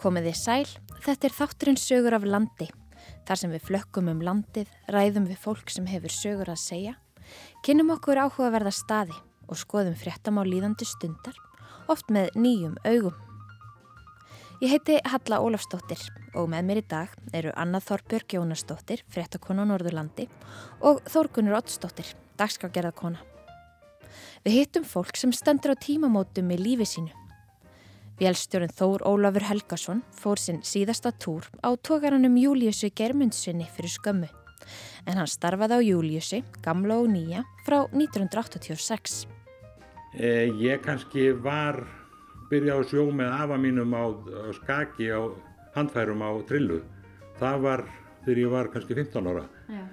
Komið þið sæl, þetta er þátturinn sögur af landi. Þar sem við flökkum um landið, ræðum við fólk sem hefur sögur að segja, kynum okkur áhugaverða staði og skoðum fréttam á líðandi stundar, oft með nýjum augum. Ég heiti Halla Ólafsdóttir og með mér í dag eru Anna Þorbjörg Jónasdóttir, fréttakona á Norðurlandi og Þórgunur Ottsdóttir, dagskágerðarkona. Við hittum fólk sem stendur á tímamótum í lífi sínu. Vélstjórun Þór Ólafur Helgason fór sinn síðasta túr á tókaranum Júliussi Germundssoni fyrir skömmu. En hann starfaði á Júliussi, gamla og nýja, frá 1986. Eh, ég kannski var byrjað á sjó með afa mínum á, á skaki á handfærum á trillu. Það var þegar ég var kannski 15 ára. Já.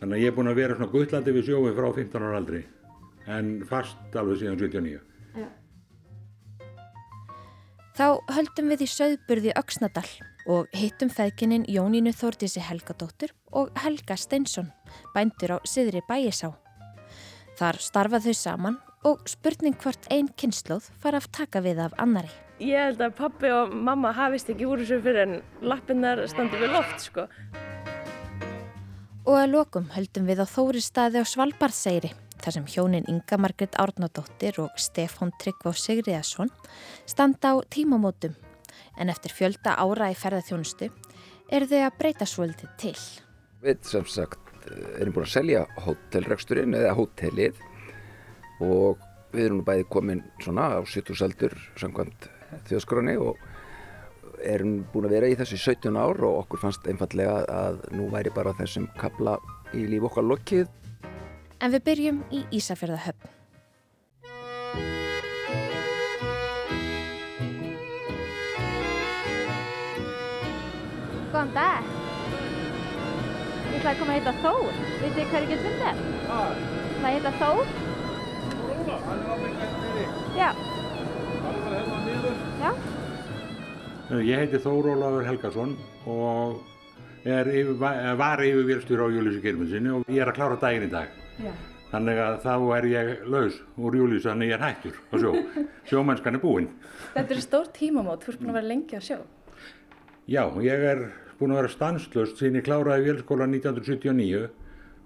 Þannig að ég er búinn að vera svona guttlandi við sjói frá 15 ára aldri. En fast alveg síðan 79. Þá höldum við í söðburði Öksnadal og hittum feðkininn Jónínu Þórdísi Helgadóttur og Helga Steinsson, bændur á Siðri Bæjisá. Þar starfa þau saman og spurning hvort einn kynnslóð fara að taka við af annari. Ég held að pappi og mamma hafist ekki úr þessu fyrir en lappinnar standi við loft sko. Og að lokum höldum við á Þóristaði á Svalbarðseyri þar sem hjónin Inga Margret Árnadóttir og Stefán Tryggvá Sigriðarsson standa á tímamótum en eftir fjölda ára í ferðarþjónustu eru þau að breyta svolítið til. Við sem sagt erum búin að selja hótelreksturinn eða hótelið og við erum bæði komin svona á 70 aldur samkvæmt þjóðskroni og erum búin að vera í þessu í 17 ár og okkur fannst einfallega að nú væri bara þessum kabla í líf okkar lokið En við byrjum í Ísafjörðahöfn. Góðan dag. Ég ætlaði að koma að heita Þór. Vitið þið hvað ég get fundið? Það? Það heita Þór. Róla, hann er ámið kæntið. Já. Hann er bara hérna nýður. Já. Ég heiti Þór Ólafur Helgason og er yfir, var yfir vélstjóri á Júliussi Germundsinni og ég er að klára daginn í dag. Já. Þannig að þá er ég laus úr Júliussi, þannig ég er hættur á sjó. Sjómennskan er búinn. Þetta er stór tímamót, þú ert búin að vera lengi á sjó. Já, ég er búinn að vera stanslust síðan ég kláraði vélskóla 1979,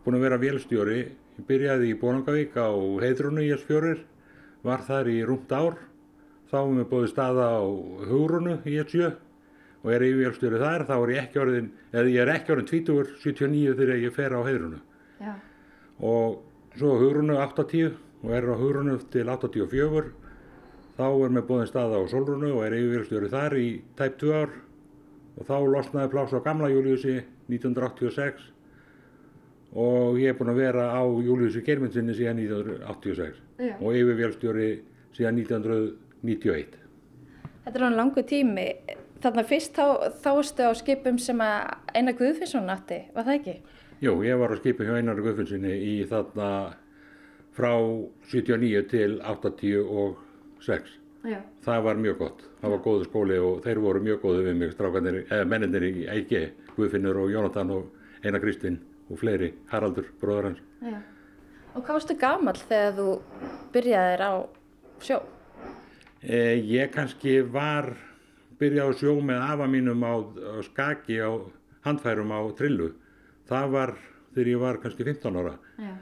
búinn að vera vélstjóri, ég byrjaði í Bólangavík á heiðrunu í S4, var þar í rúmt ár, þá er mér búið staða á hugrunu í S7 og er yfir vélstjóri þar, þá er ég ekki orðin, eða ég er ekki orðin 20, 79 þegar ég fer á heiðrunu. Já. Og svo hugrunu 80 og er á hugrunu til 84, þá er mér búið staða á solrunu og er yfir vélstjóri þar í tæp 2 ár og þá losnaði pláss á gamla Júliussi 1986 og ég er búinn að vera á Júliussi Germundsinni síðan 1986 Já. og yfirvélstjóri síðan 1991. Þetta er hann langu tími. Þannig að fyrst þá, þá varstu á skipum sem að Einar Guðfinnsson átti, var það ekki? Jú, ég var að skipa hjá Einar Guðfinnsinni í þarna frá 79 til 86. Já. Það var mjög gott. Það var góðu skóli og þeir voru mjög góðu við mig, strákanir, eða menninir í Eiki, Guðfinnur og Jónatan og Einar Kristinn og fleiri, Haraldur, bróður hans. Já. Og hvað varstu gamall þegar þú byrjaðir á sjó? Eh, ég kannski var byrjað á sjó með afa mínum á, á skaki á handfærum á trillu. Það var þegar ég var kannski 15 ára. Já.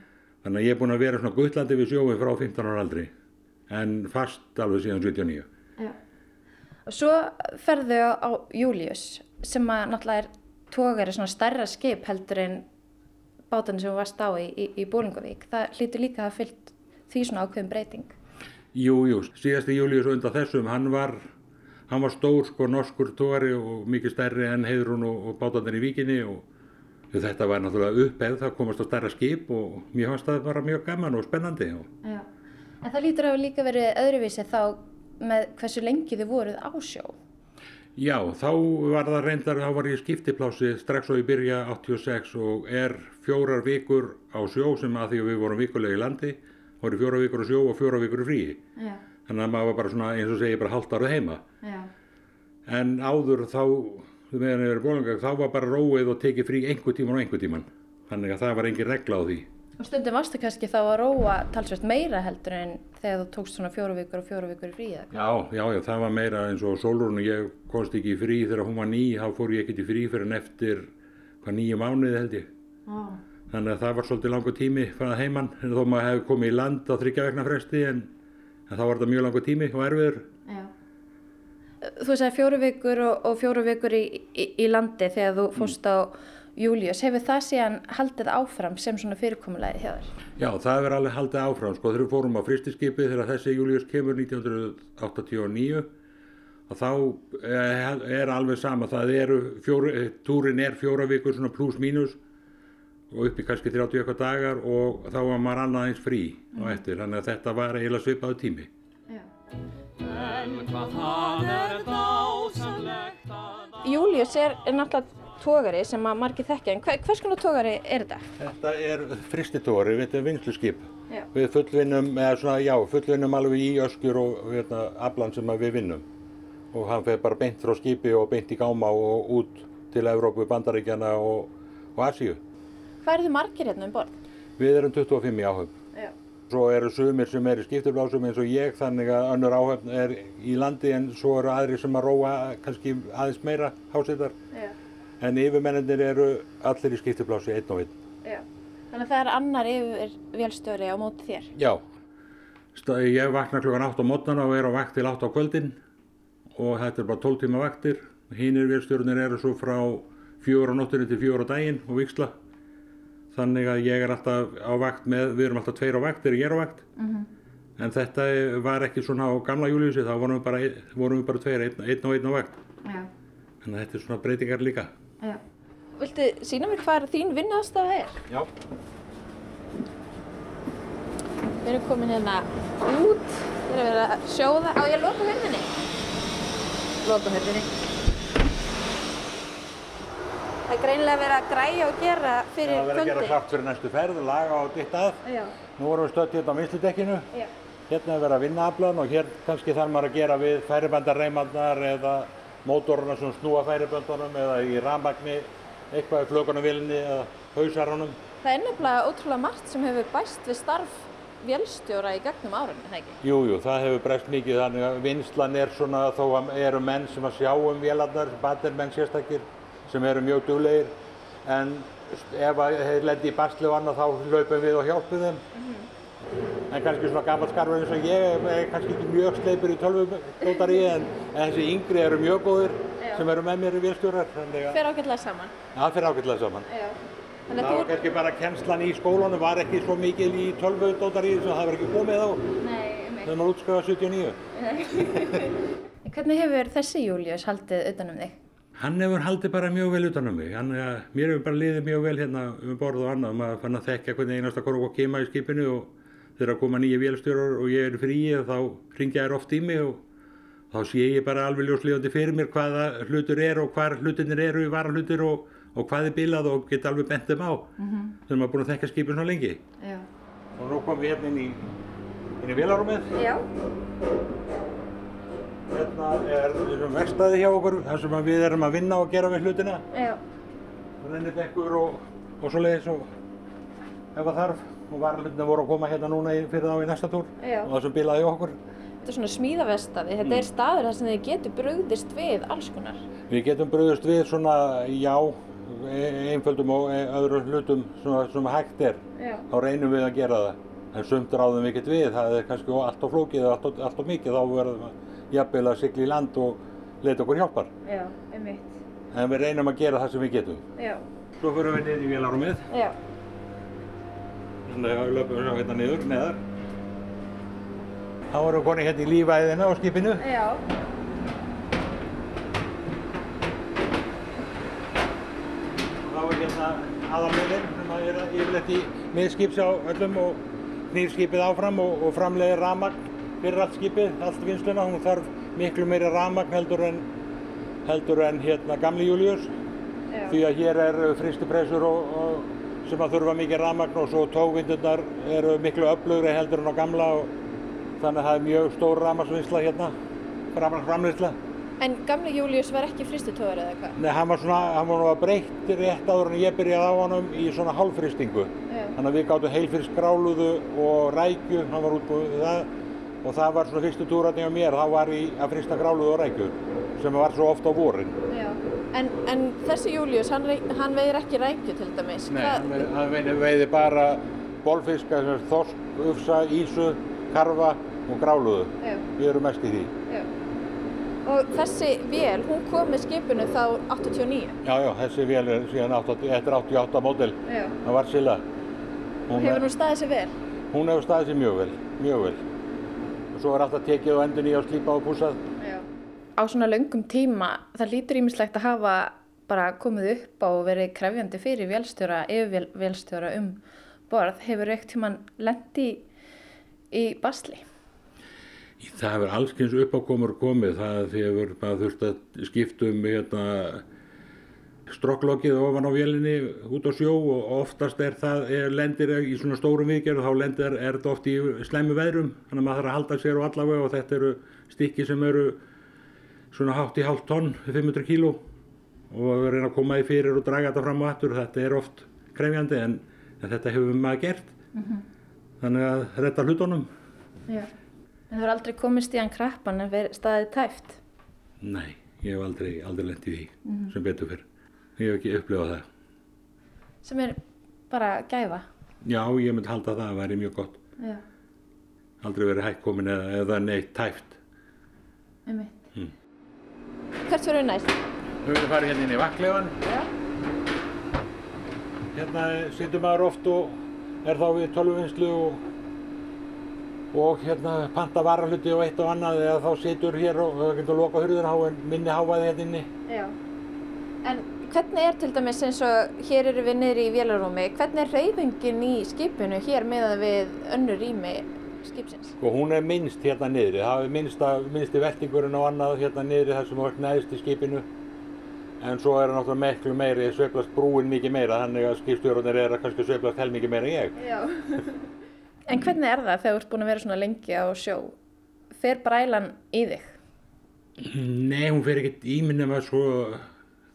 Þannig að ég er búinn að vera svona guttlandi við sjói frá 15 ára aldri. En fast alveg síðan 79. Já. Og svo ferðu á, Július sem að náttúrulega er tógari svona stærra skip heldur en bátan sem varst á í, í, í Bólingavík. Það hlýtur líka að fyllt því svona ákveðum breyting. Jú, jú, síðasti Július undan þessum, hann var, hann var stór sko norskur tógari og mikið stærri en heiðrún og, og bátarnir í víkinni og þetta var náttúrulega uppeð, það komast á stærra skip og mér fannst það bara mjög gaman og spennandi. Já. En það lítur að líka verið öðruvísi þá með hversu lengi þið voruð á sjó. Já, þá var það reyndar, þá var ég skiptiplási strax og ég byrja 86 og er fjórar vikur á sjó sem að því að við vorum vikulega í landi, voru fjórar vikur á sjó og fjórar vikur í fríi. Já. Þannig að maður var bara svona, eins og segi, bara hálft árið heima. Já. En áður þá, meðan ég verið bólangag, þá var bara róið og tekið frí einhver tíman og einhver tíman. Þannig að það var engin regla á því. Og stundum varstu kannski þá að róa talsvert meira heldur en þegar þú tókst svona fjóru vikur og fjóru vikur í frí eða? Já, já, já, það var meira eins og Sólrún og ég komst ekki í frí þegar hún var ný, þá fór ég ekkert í frí fyrir en eftir hvað nýju mánuði held ég. Ah. Þannig að það var svolítið langur tími frá heimann, en þó maður hefði komið í land á þryggja vegna fresti en, en þá var þetta mjög langur tími og erfiður. Já. Þú sagði fjóru vikur og, og fjóru vikur í, í, í landi þegar þú fórst á Július. Hefur það síðan haldið áfram sem svona fyrirkomulegi hjá þér? Já, það hefur alveg haldið áfram, sko, þegar við fórum á fristiskipið þegar þessi Július kemur 1989 og þá er, er alveg sama, það eru, fjóru, túrin er fjóra vikur svona pluss mínus og upp í kannski 30 eitthvað dagar og þá var maður annað eins frí á eftir, þannig að þetta var eiginlega svipaðu tími. Já. En hvað það er dásamlegt að Július er, er náttúrulega tógari sem að margir þekkja, en hver, hvers konar tógari er þetta? Þetta er fristitóri, þetta er vinsluskip. Já. Við fullvinnum, eða svona, já, fullvinnum alveg í öskjur og hérna, aflan sem að við vinnum. Og hann fer bara beint frá skipi og beint í gáma og út til Evrópu, Bandaríkjana og, og Asíu. Hvað eru þið margir hérna um borð? Við erum 25 í áhöfn. Svo eru sumir sem eru skiptublásum eins og ég, þannig að önnur áhöfn er í landi en svo eru aðri sem að róa kannski aðeins meira hásettar. En yfirmennir eru allir í skiptublási einn og einn. Já. Þannig að það er annar yfir vélstjóri á móti þér. Já, ég vakna klukkan 8 á mótnana og er á vakt til 8 á kvöldin og þetta er bara 12 tíma vaktir. Hínir vélstjórnir eru svo frá 4 á nóttunni til 4 á daginn og viksla. Þannig að ég er alltaf á vakt með, við erum alltaf tveir á vakt þegar ég er á vakt. En þetta var ekki svona á gamla júliusi, þá vorum við bara, vorum við bara tveir, einn, einn og einn á vakt. Já. Að þetta er svona breytingar líka. Já. Viltu sína mér hvað þín vinnuðastafa er? Já. Við erum komin hérna út, við erum verið að sjóða. Á ég loka hörðinni? Loka hörðinni. Það er greinilega verið að græja og gera fyrir Það verður að gera kvöldi. klart fyrir næstu ferð, laga og ditt að. Já. Nú vorum við stödd hérna á vinnsludekkinu. Já. Hérna er verið að vinna aflan og hér kannski þarf maður að gera við færibandarreimandar eða mótoruna sem snúa færiböndunum eða í rafmagni, eitthvað í flökunarvillinni eða hausarunum. Það er nefnilega ótrúlega margt sem hefur bæst við starf vélstjóra í gegnum árun, er það ekki? Jú, jú, það hefur breyst mikið þannig að vinslan er svona þó að eru menn sem að sjá um vélarnar, batermenn sérstakir sem eru mjög duglegir en ef þeir lendi í basli og annað þá hlaupum við og hjálpum þeim. En kannski svona gammal skarfur eins og ég er kannski ekki mjög sleipur í tölvudótari en, en þessi yngri eru mjög góðir sem eru með mér í að Fer ágætlega saman. það fyrir ágætlega saman. Já. Það að var þú... kannski bara kennslan í skólanum var ekki svo mikil í tölvudótari sem það var ekki komið á Nei, þegar maður útskrifa 79. Hvernig hefur þessi Július haldið utanum þig? Hann hefur haldið bara mjög vel utan um mig. Hann, mér hefur bara liðið mjög vel hérna um borð og annað. Maður fann að þekka hvernig einasta korf og kema í skipinu og þegar koma nýja vélstjórar og ég er í fríi og þá ringja þær oft í mig og þá sé ég bara alveg ljóslífandi fyrir mér hvaða hlutur er og hvar hlutinir eru í varahlutur og, og hvað er bilað og get alveg bent þeim á þegar maður er búin að þekka skipin svona lengi. Já. Og nú komum við hérna inn í, í vélarúmið. Já. Hérna er verkstæði hjá okkur, þar sem að við erum að vinna og gera við hlutina. Já. rennibekkur og, og svo leiðis og ef það þarf og varalutinu voru að koma hérna núna í, fyrir þá í næsta túr Já. og það sem bilaði okkur. Þetta er svona smíðavestaði. Þetta er staður þar sem þið getur brugðist við alls konar. Við getum bröðust við svona, já, e- einföldum og e- öðrum hlutum sem hægt er. Já. Þá reynum við að gera það. En sumt ráðum við ekkert við, það er kannski allt of flókið allt of mikið, þá verðum við jafnvel að sigla í land og leita okkur hjálpar. Já, einmitt. En við reynum að gera það sem við getum. Já. Svo fyrir við niður í vélarúmið, Já. þannig að við löpum við hérna niður, neðar. Þá erum við konið hérna í lífæðina á skipinu. Já. Þá er hérna aðalveginn sem að er yfirleitt í miðskips á öllum og knýr skipið áfram og, og framleiðir rafmagn fyrir allt skipið, allt vinsluna. Hún þarf miklu meiri rafmagn heldur en, heldur en hérna gamli Július. Já. Því að hér er fristipressur og, og sem að þurfa mikið rafmagn og svo tógvindurnar eru miklu öflugri heldur en á gamla og þannig að það er mjög stór rafmagnsvinnsla hérna, rafmagnsframleiðsla. En gamli Július var ekki fristutóður eða hvað? Nei, hann var svona, hann var nú að breytt rétt áður en ég byrjaði á honum í svona hálfristingu. Þannig að við gáttum heilfyrst gráluðu og rækju, hann var útbúið það og það var svona fyrstu túrarni á mér, þá var ég að frista gráluðu og rækju sem var svo ofta á vorin. Já. En, en þessi Július, hann, hann veiðir ekki rækju til dæmis. Nei, hann veiði- hann veiði, veiði bara bólfiska, þorsk, ufsa, ísu, karfa og gráluðu. Já. Við erum mest í því. Já. Og þessi vél, hún kom með skipinu þá 89. Já, já, þessi vél er síðan 80, þetta er 88 módel, Já. það var Silla. Hún, Hefur hún staðið sér vel? hún hefur staðið sér mjög vel, mjög vel. Og svo er alltaf tekið og endur nýja og slípa og púsað. Já. Á svona löngum tíma, það lítur ímislegt að hafa bara komið upp á og verið krefjandi fyrir vélstjóra, yfir vélstjóra um borð. Hefur eitt tíman lendi í, í basli? Það hefur allskyns uppákomur komið, það hefur maður þurft að skipta um hérna, strokklokið ofan á vélinni út á sjó og oftast er það, er, lendir í svona stórum viðgerð og þá lendir er þetta oft í slæmu veðrum, þannig að maður þarf að halda sér og allavega og þetta eru stykki sem eru svona hátt í hálft tonn, 500 kíló og reyna að koma því fyrir og draga þetta fram og aftur, þetta er oft krefjandi en, en þetta hefur maður gert, þannig að þetta hlutunum. Já. En það er aldrei komist í hann krappan en staðið tæft? Nei, ég hef aldrei, aldrei lent í því sem betur fyrr. Ég hef ekki upplifað það. Sem er bara gæfa? Já, ég myndi halda að það væri mjög gott. Já. Aldrei verið hægt komin eða, eða neitt tæft. Einmitt. Hvert fyrir næst? Við höfum farið hérna inn í vakleifan. Já. Hérna situr maður oft og er þá við tölvuvinnslu og, og hérna panta varahluti og eitt og annað eða þá situr hér og það getur loka en minni hávaði hérna inni. Já. En hvernig er til dæmis eins og hér eru við niður í vélarúmi, hvernig er reyfingin í skipinu hér meðan við önnur rými skipsins? Og hún er minnst hérna niðri, það er minnsta, minnsti veltingurinn og annað hérna niðri þar sem þú ert neðst í skipinu. En svo er það náttúrulega miklu meiri, sveiflast brúin mikið meira, þannig að skipstjórnir er að kannski sveiflast hel mikið meira en ég. Já. en hvernig er það þegar þú ert búin að vera svona lengi á sjó? Fer brælan í þig? Nei, hún fer ekkert í minn nema svo,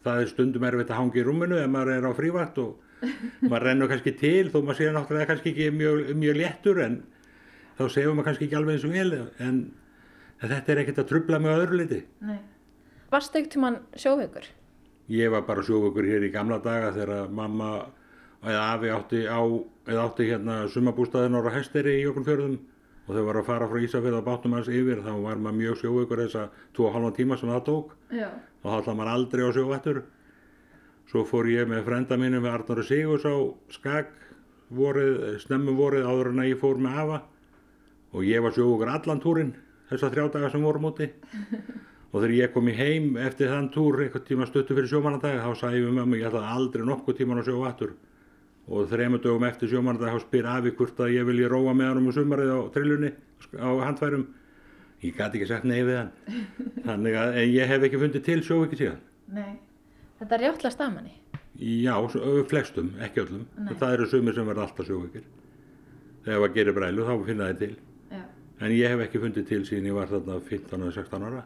það er stundum erfitt að hanga í rúminu ef maður er á frívart og maður rennur kannski til þó maður sé náttúrulega kannski ekki mjög, mjög léttur en þá segum maður kannski ekki alveg eins og vel en, en þetta er ekkert að trubla með öðru liti. Nei. Varstu ekkert tímann sjóveikur? Ég var bara sjóvökur hér í gamla daga þegar mamma eða afi átti á, eða átti hérna sumabústaðin ára hesteri í okkur fjörðum og þau var að fara frá Ísafjörð og bátnum hans yfir þá var maður mjög þessa tvo og halva tíma sem það tók Já. Þá ætlaði maður aldrei á sjóvættur. Svo fór ég með frenda mínum við Arnóri Sigurs á skag vorið, snemmum vorið áður en að ég fór með afa. Og ég var sjóvökur allan túrin þessa þrjá daga sem vorum úti. Og þegar ég kom í heim eftir þann túr einhvern tíma stuttu fyrir sjómannadag þá sagði ég við mömmu ég ætlaði aldrei nokkuð tíman á sjóvættur. Og þremur dögum eftir sjómannadag þá spyr afi hvort að ég vilji róa með hann um sumarið á trillunni á handfærum ég gæti ekki sagt nei við hann þannig að ég hef ekki fundið til sjóviki síðan Nei. Þetta er rjáttlast að manni. já, flestum, ekki öllum Nei. það eru sumir sem verða alltaf sjóvikir þegar það gerir brælu þá finna þið til Já. en ég hef ekki fundið til síðan ég var þarna 15 og 16 ára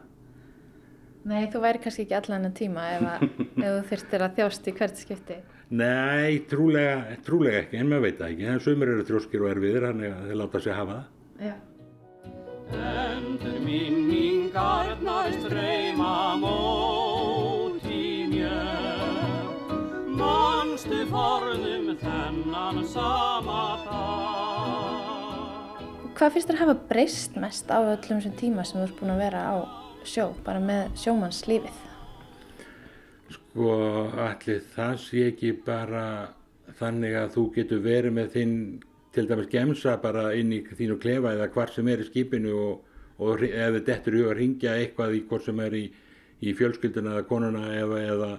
Nei, þú væri kannski ekki allan en tíma ef, að, ef þú þyrstir að þjást í hvert skipti. Nei, trúlega, trúlega ekki, en maður veit það ekki. En sumir eru þrjóskir og erfiðir, þannig að þeir láta sig hafa það. Já. Endur minningarnar streyma móti mér Manstu forðum þennan sama dag Hvað finnst þér að hafa breyst mest á öllum þessum tíma sem þú ert búin að vera á sjó, bara með sjómannslífið? Sko, allir það sé ekki bara þannig að þú getur verið með þinn, til dæmis gemsa bara inn í þínu klefa eða hvar sem er í skipinu og, og ef í hug að ringja eitthvað í hvort sem er í, í fjölskylduna eða konuna eða, eða,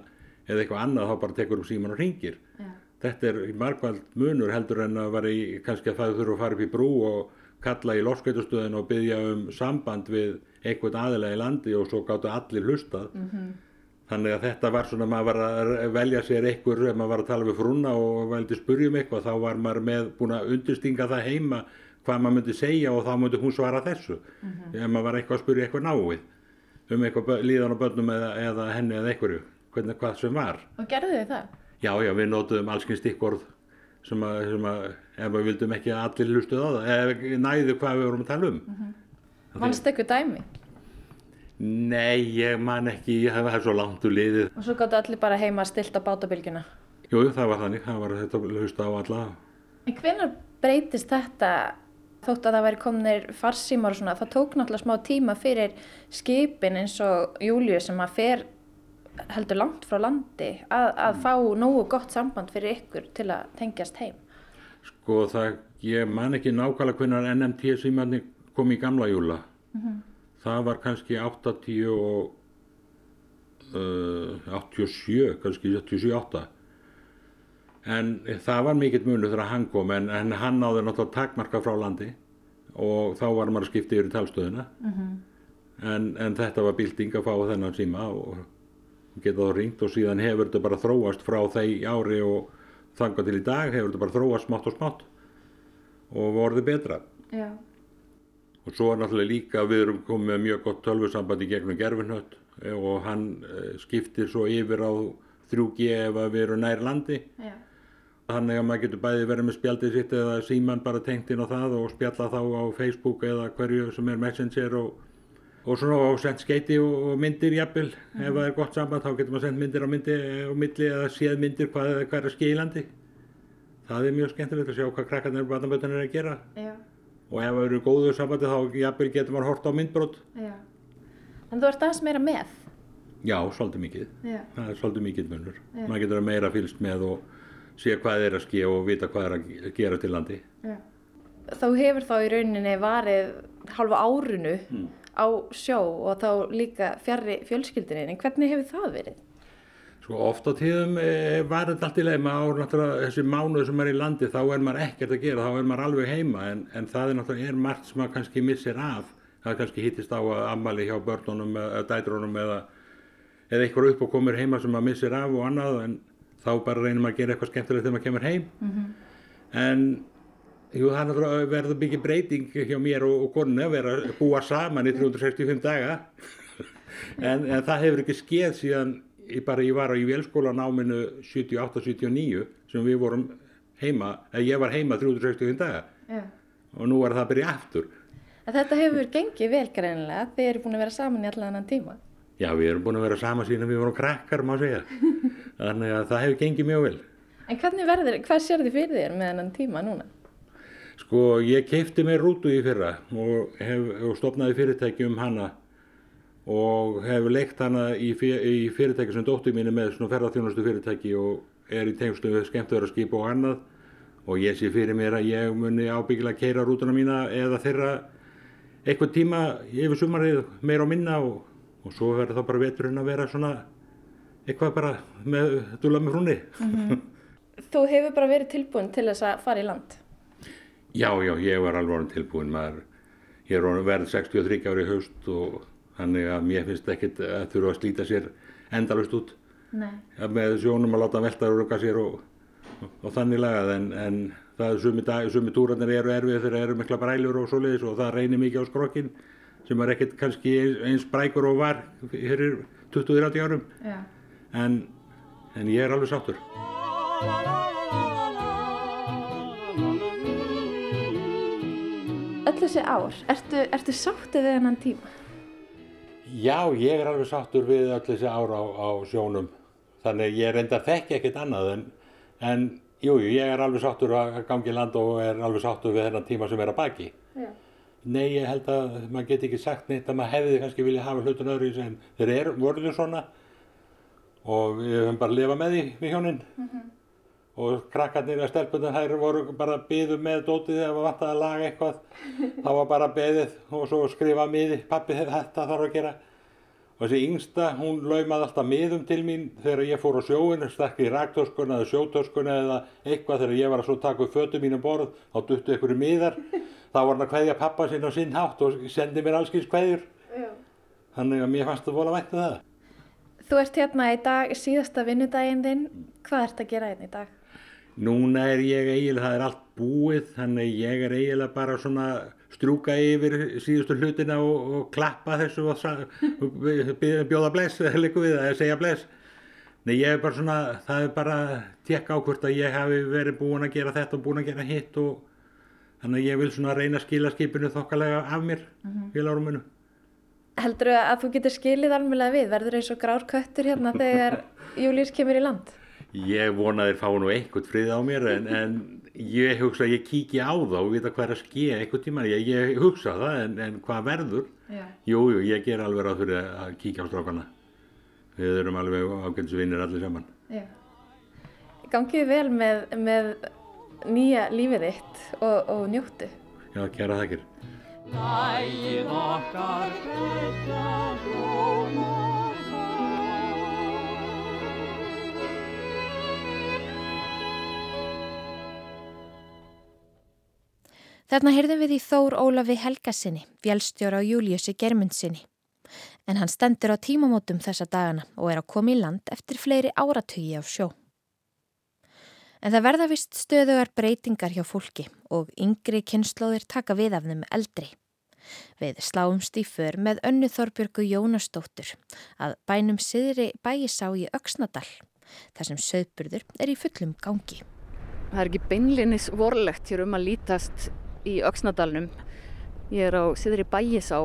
eða eitthvað annað þá bara tekur um síman og ringir. Já. Þetta er margvald munur heldur en að vera í, kannski að það þurfa að fara upp í brú og kalla í loskveitustöðin og byggja um samband við eitthvað aðilega í landi og svo gáttu allir hlustað. Þannig að þetta var svona, maður var að velja sér einhver, ef maður var að tala við frúna og veldi spurjum eitthvað, þá var maður með búin að undirstinga það heima hvað maður myndi segja og þá myndi hún svara þessu. Ef maður var eitthvað að spurja eitthvað náið. um eitthvað líðan á börnum eða, eða henni eða einhverju, hvernig hvað sem var. Og gerðu þið það? Já, já, við notuðum allskins stikkorð sem að, sem að ef við vildum ekki að allir hlustuð á það, eða næðu hvað við vorum að tala um. Eitthvað dæmi? Nei, ég man ekki, það var svo langt úr liðið. Og svo gáttu allir bara heima stilt á bátabilgjuna. Jú, það var þannig, það var þetta hlusta á alla. En hvenær breytist þetta þótt að það væri komnir farsímar og svona, það tók náttúrulega smá tíma fyrir skipin eins og Júliu sem að fer heldur langt frá landi að, að fá nógu gott samband fyrir ykkur til að tengjast heim. Sko það, ég man ekki nákvæmlega hvernig NMT símanni kom í gamla júla. Það var kannski 80 og uh, 87, kannski 87-8. En það var mikill munur þegar hann kom en, en hann náði náttúrulega takmarka frá landi og þá var maður að skipta yfir í talstöðuna. En, en þetta var bylting að fá þennan síma og geta þá ringt og síðan hefur þetta bara þróast frá þeir ári og þangað til í dag hefur þetta bara þróast smátt og smátt og vorði betra. Já. Og svo er náttúrulega líka við erum komið með mjög gott tölvusamband í gegnum gerfinhött og hann eh, skiptir svo yfir á 3G ef að við erum nær landi. Já. Þannig að maður getur bæði verið með spjaldið sitt eða síman bara tengt inn á það og spjalla þá á Facebook eða hverju sem er Messenger og, og svona og sendt skeiti og, myndir jafnvel. Ef það er gott samband þá getur maður sendt myndir á myndi og milli eða séð myndir hvað, hvað er að skilja í landi. Það er mjög skemmtilegt að sjá hvað krakkarnir og barnabötunir er að gera. Já. Og ef það eru góðu sambandi þá jafnvel getur maður hort á myndbrot. Já. En þú ert aðeins meira með. Já, svolítið mikið. Já. Það er svolítið mikið munur. Maður getur meira fylgst með og sé hvað er að ske og vita hvað er að gera til landi. Þá hefur þá í rauninni varið halva árunu á sjó og þá líka fjarrri fjölskyldinni. En hvernig hefur það verið? Sko oft á tíðum e, var þetta allt í leið maður náttúrulega þessi mánuð sem er í landi þá er maður ekkert að gera, þá er maður alveg heima. En, en það er náttúrulega er margt sem maður kannski missir af. Það kannski hittist á að ammali hjá börnunum eða dætrunum eða, eða eitthvað upp og komur heima sem maður missir af og annað. En þá bara reynir maður að gera eitthvað skemmtilegt þegar maður kemur heim. En jú, það er náttúrulega verður mikið breyting hjá mér og, og konunni að vera að búa saman í 365 daga. En, en það hefur ekki skeð síðan ég, bara, ég var á í vélskóla náminu 78-79 sem við vorum heima, eða ég var heima 365 daga Já. og nú er það að byrja aftur. En þetta hefur gengið vel greinilega. Þið eru búin að vera saman í allan annan tíma. Já, við erum búin að vera saman síðan við vorum krakkar, má segja. Þannig að það hefur gengið mjög vel. En hvernig verður, hvað sér þið fyrir þér með annan tíma núna? Sko, ég keipti mér rútu í fyrra og, hef, og stopnaði fyrirtæki um hana og hef leikt hana í, í fyrirtæki sem dóttir mín er með svona ferðarþjónustu fyrirtæki og er í tengslu við skemmtöðarskip og annað og ég sé fyrir mér að ég muni ábyggilega keira rútuna mína eða þeirra eitthvað tíma yfir sumarið meira og minna og, og svo verður þá bara veturinn að vera svona eitthvað bara með dula með frúnni. Þú hefur bara verið tilbúin til þess að fara í land. Já, já, ég var alveg tilbúin maður, ég er verið 63 ári haust og þannig að mér finnst ekkit að þurfa að slíta sér endalust út Nei. Ja, með sjónum að láta velta og rugga sér og, og, og þannig lagað en, en það er sumi, dag, sumi túrarnir eru erfið þegar eru mikla brælur og svoleiðis og það reynir mikið á skrokkin sem er ekkit kannski eins, eins brækur og var fyrir 20-30 árum Já. en, en ég er alveg sáttur. Öll þessi ár, ertu, ertu sáttið við hennan tíma? Já, ég er alveg sáttur við öll þessi ár á, á sjónum. Þannig ég reynda þekki ekkert annað en, en jú, jú, ég er alveg sáttur að gangi land og er alveg sáttur við þennan tíma sem er að baki. Já. Nei, ég held að maður geti ekki sagt neitt að maður hefði kannski vilja hafa hlutun öðru í sem þeir eru, voruðu svona og við höfum bara að lifa með því við hjónin. Og krakkarnir að stelpunum þær voru bara að byðu með dótið ef það vantaði að laga eitthvað. þá var bara beðið og svo skrifa miði, pappi þetta þarf að gera. Og þessi yngsta, hún laumaði alltaf miðum til mín þegar ég fór á sjóin, stakk í raktöskuna eða sjótöskuna eða eitthvað þegar ég var að svo taka upp fötum mín um borð, þá duttu einhverju miðar. Þá var hann að kveðja pappa sinn á sinn hátt og sendi mér allskins kveðjur. Já. Þannig að mér fannst það vola vænt um það. Þú ert hérna í dag, síðasta vinnudaginn þinn. Hvað ert að gera hérna í dag? Núna er ég eiginlega, það er allt búið, þannig ég er eiginlega bara svona strjúka yfir síðustu hlutina og, og klappa þessu og, og bjóða bless, eða segja bless. Nei, ég er bara svona, það er bara tekka á hvort að ég hafi verið búin að gera þetta og búin að gera hitt og þannig að ég vil svona reyna að skila skipinu þokkalega af mér, mm -hmm. félaguruminu. Heldur að þú getur skilið alveg við, verður eins og grár köttur hérna þegar Július kemur í land? Ég vona þeir fá nú einhvern frið á mér en, en ég hugsa að ég kíki á þá og vita hvað er að ske einhvern tíma. Ég, ég hugsa það en, en hvað verður? Já. Jú, jú, ég ger alveg ráð fyrir að kíkja á strákana. Við erum alveg ágænsvinnir allir saman. Já. Gangið vel með, með nýja lífið þitt og, og njóttu. Já, kæra þakkir. Lægið okkar betra hljómar Þarna heyrðum við í Þór Ólafi Helgasinni, vélstjóra á Júliussi Germundsinni. En hann stendur á tímamótum þessa dagana og er að koma í land eftir fleiri áratugi á sjó. En það verða vist stöðugar breytingar hjá fólki og yngri kynnslóðir taka við af þeim eldri. Við sláumst í för með önnu Þorbjörgu Jónastóttur að bænum siðri bæjisá í Öksnadal, þar sem söðburður er í fullum gangi. Það er ekki beinlinis vorlegt hér um að lítast í Öksnadalnum. Ég er á Siðri Bæjisá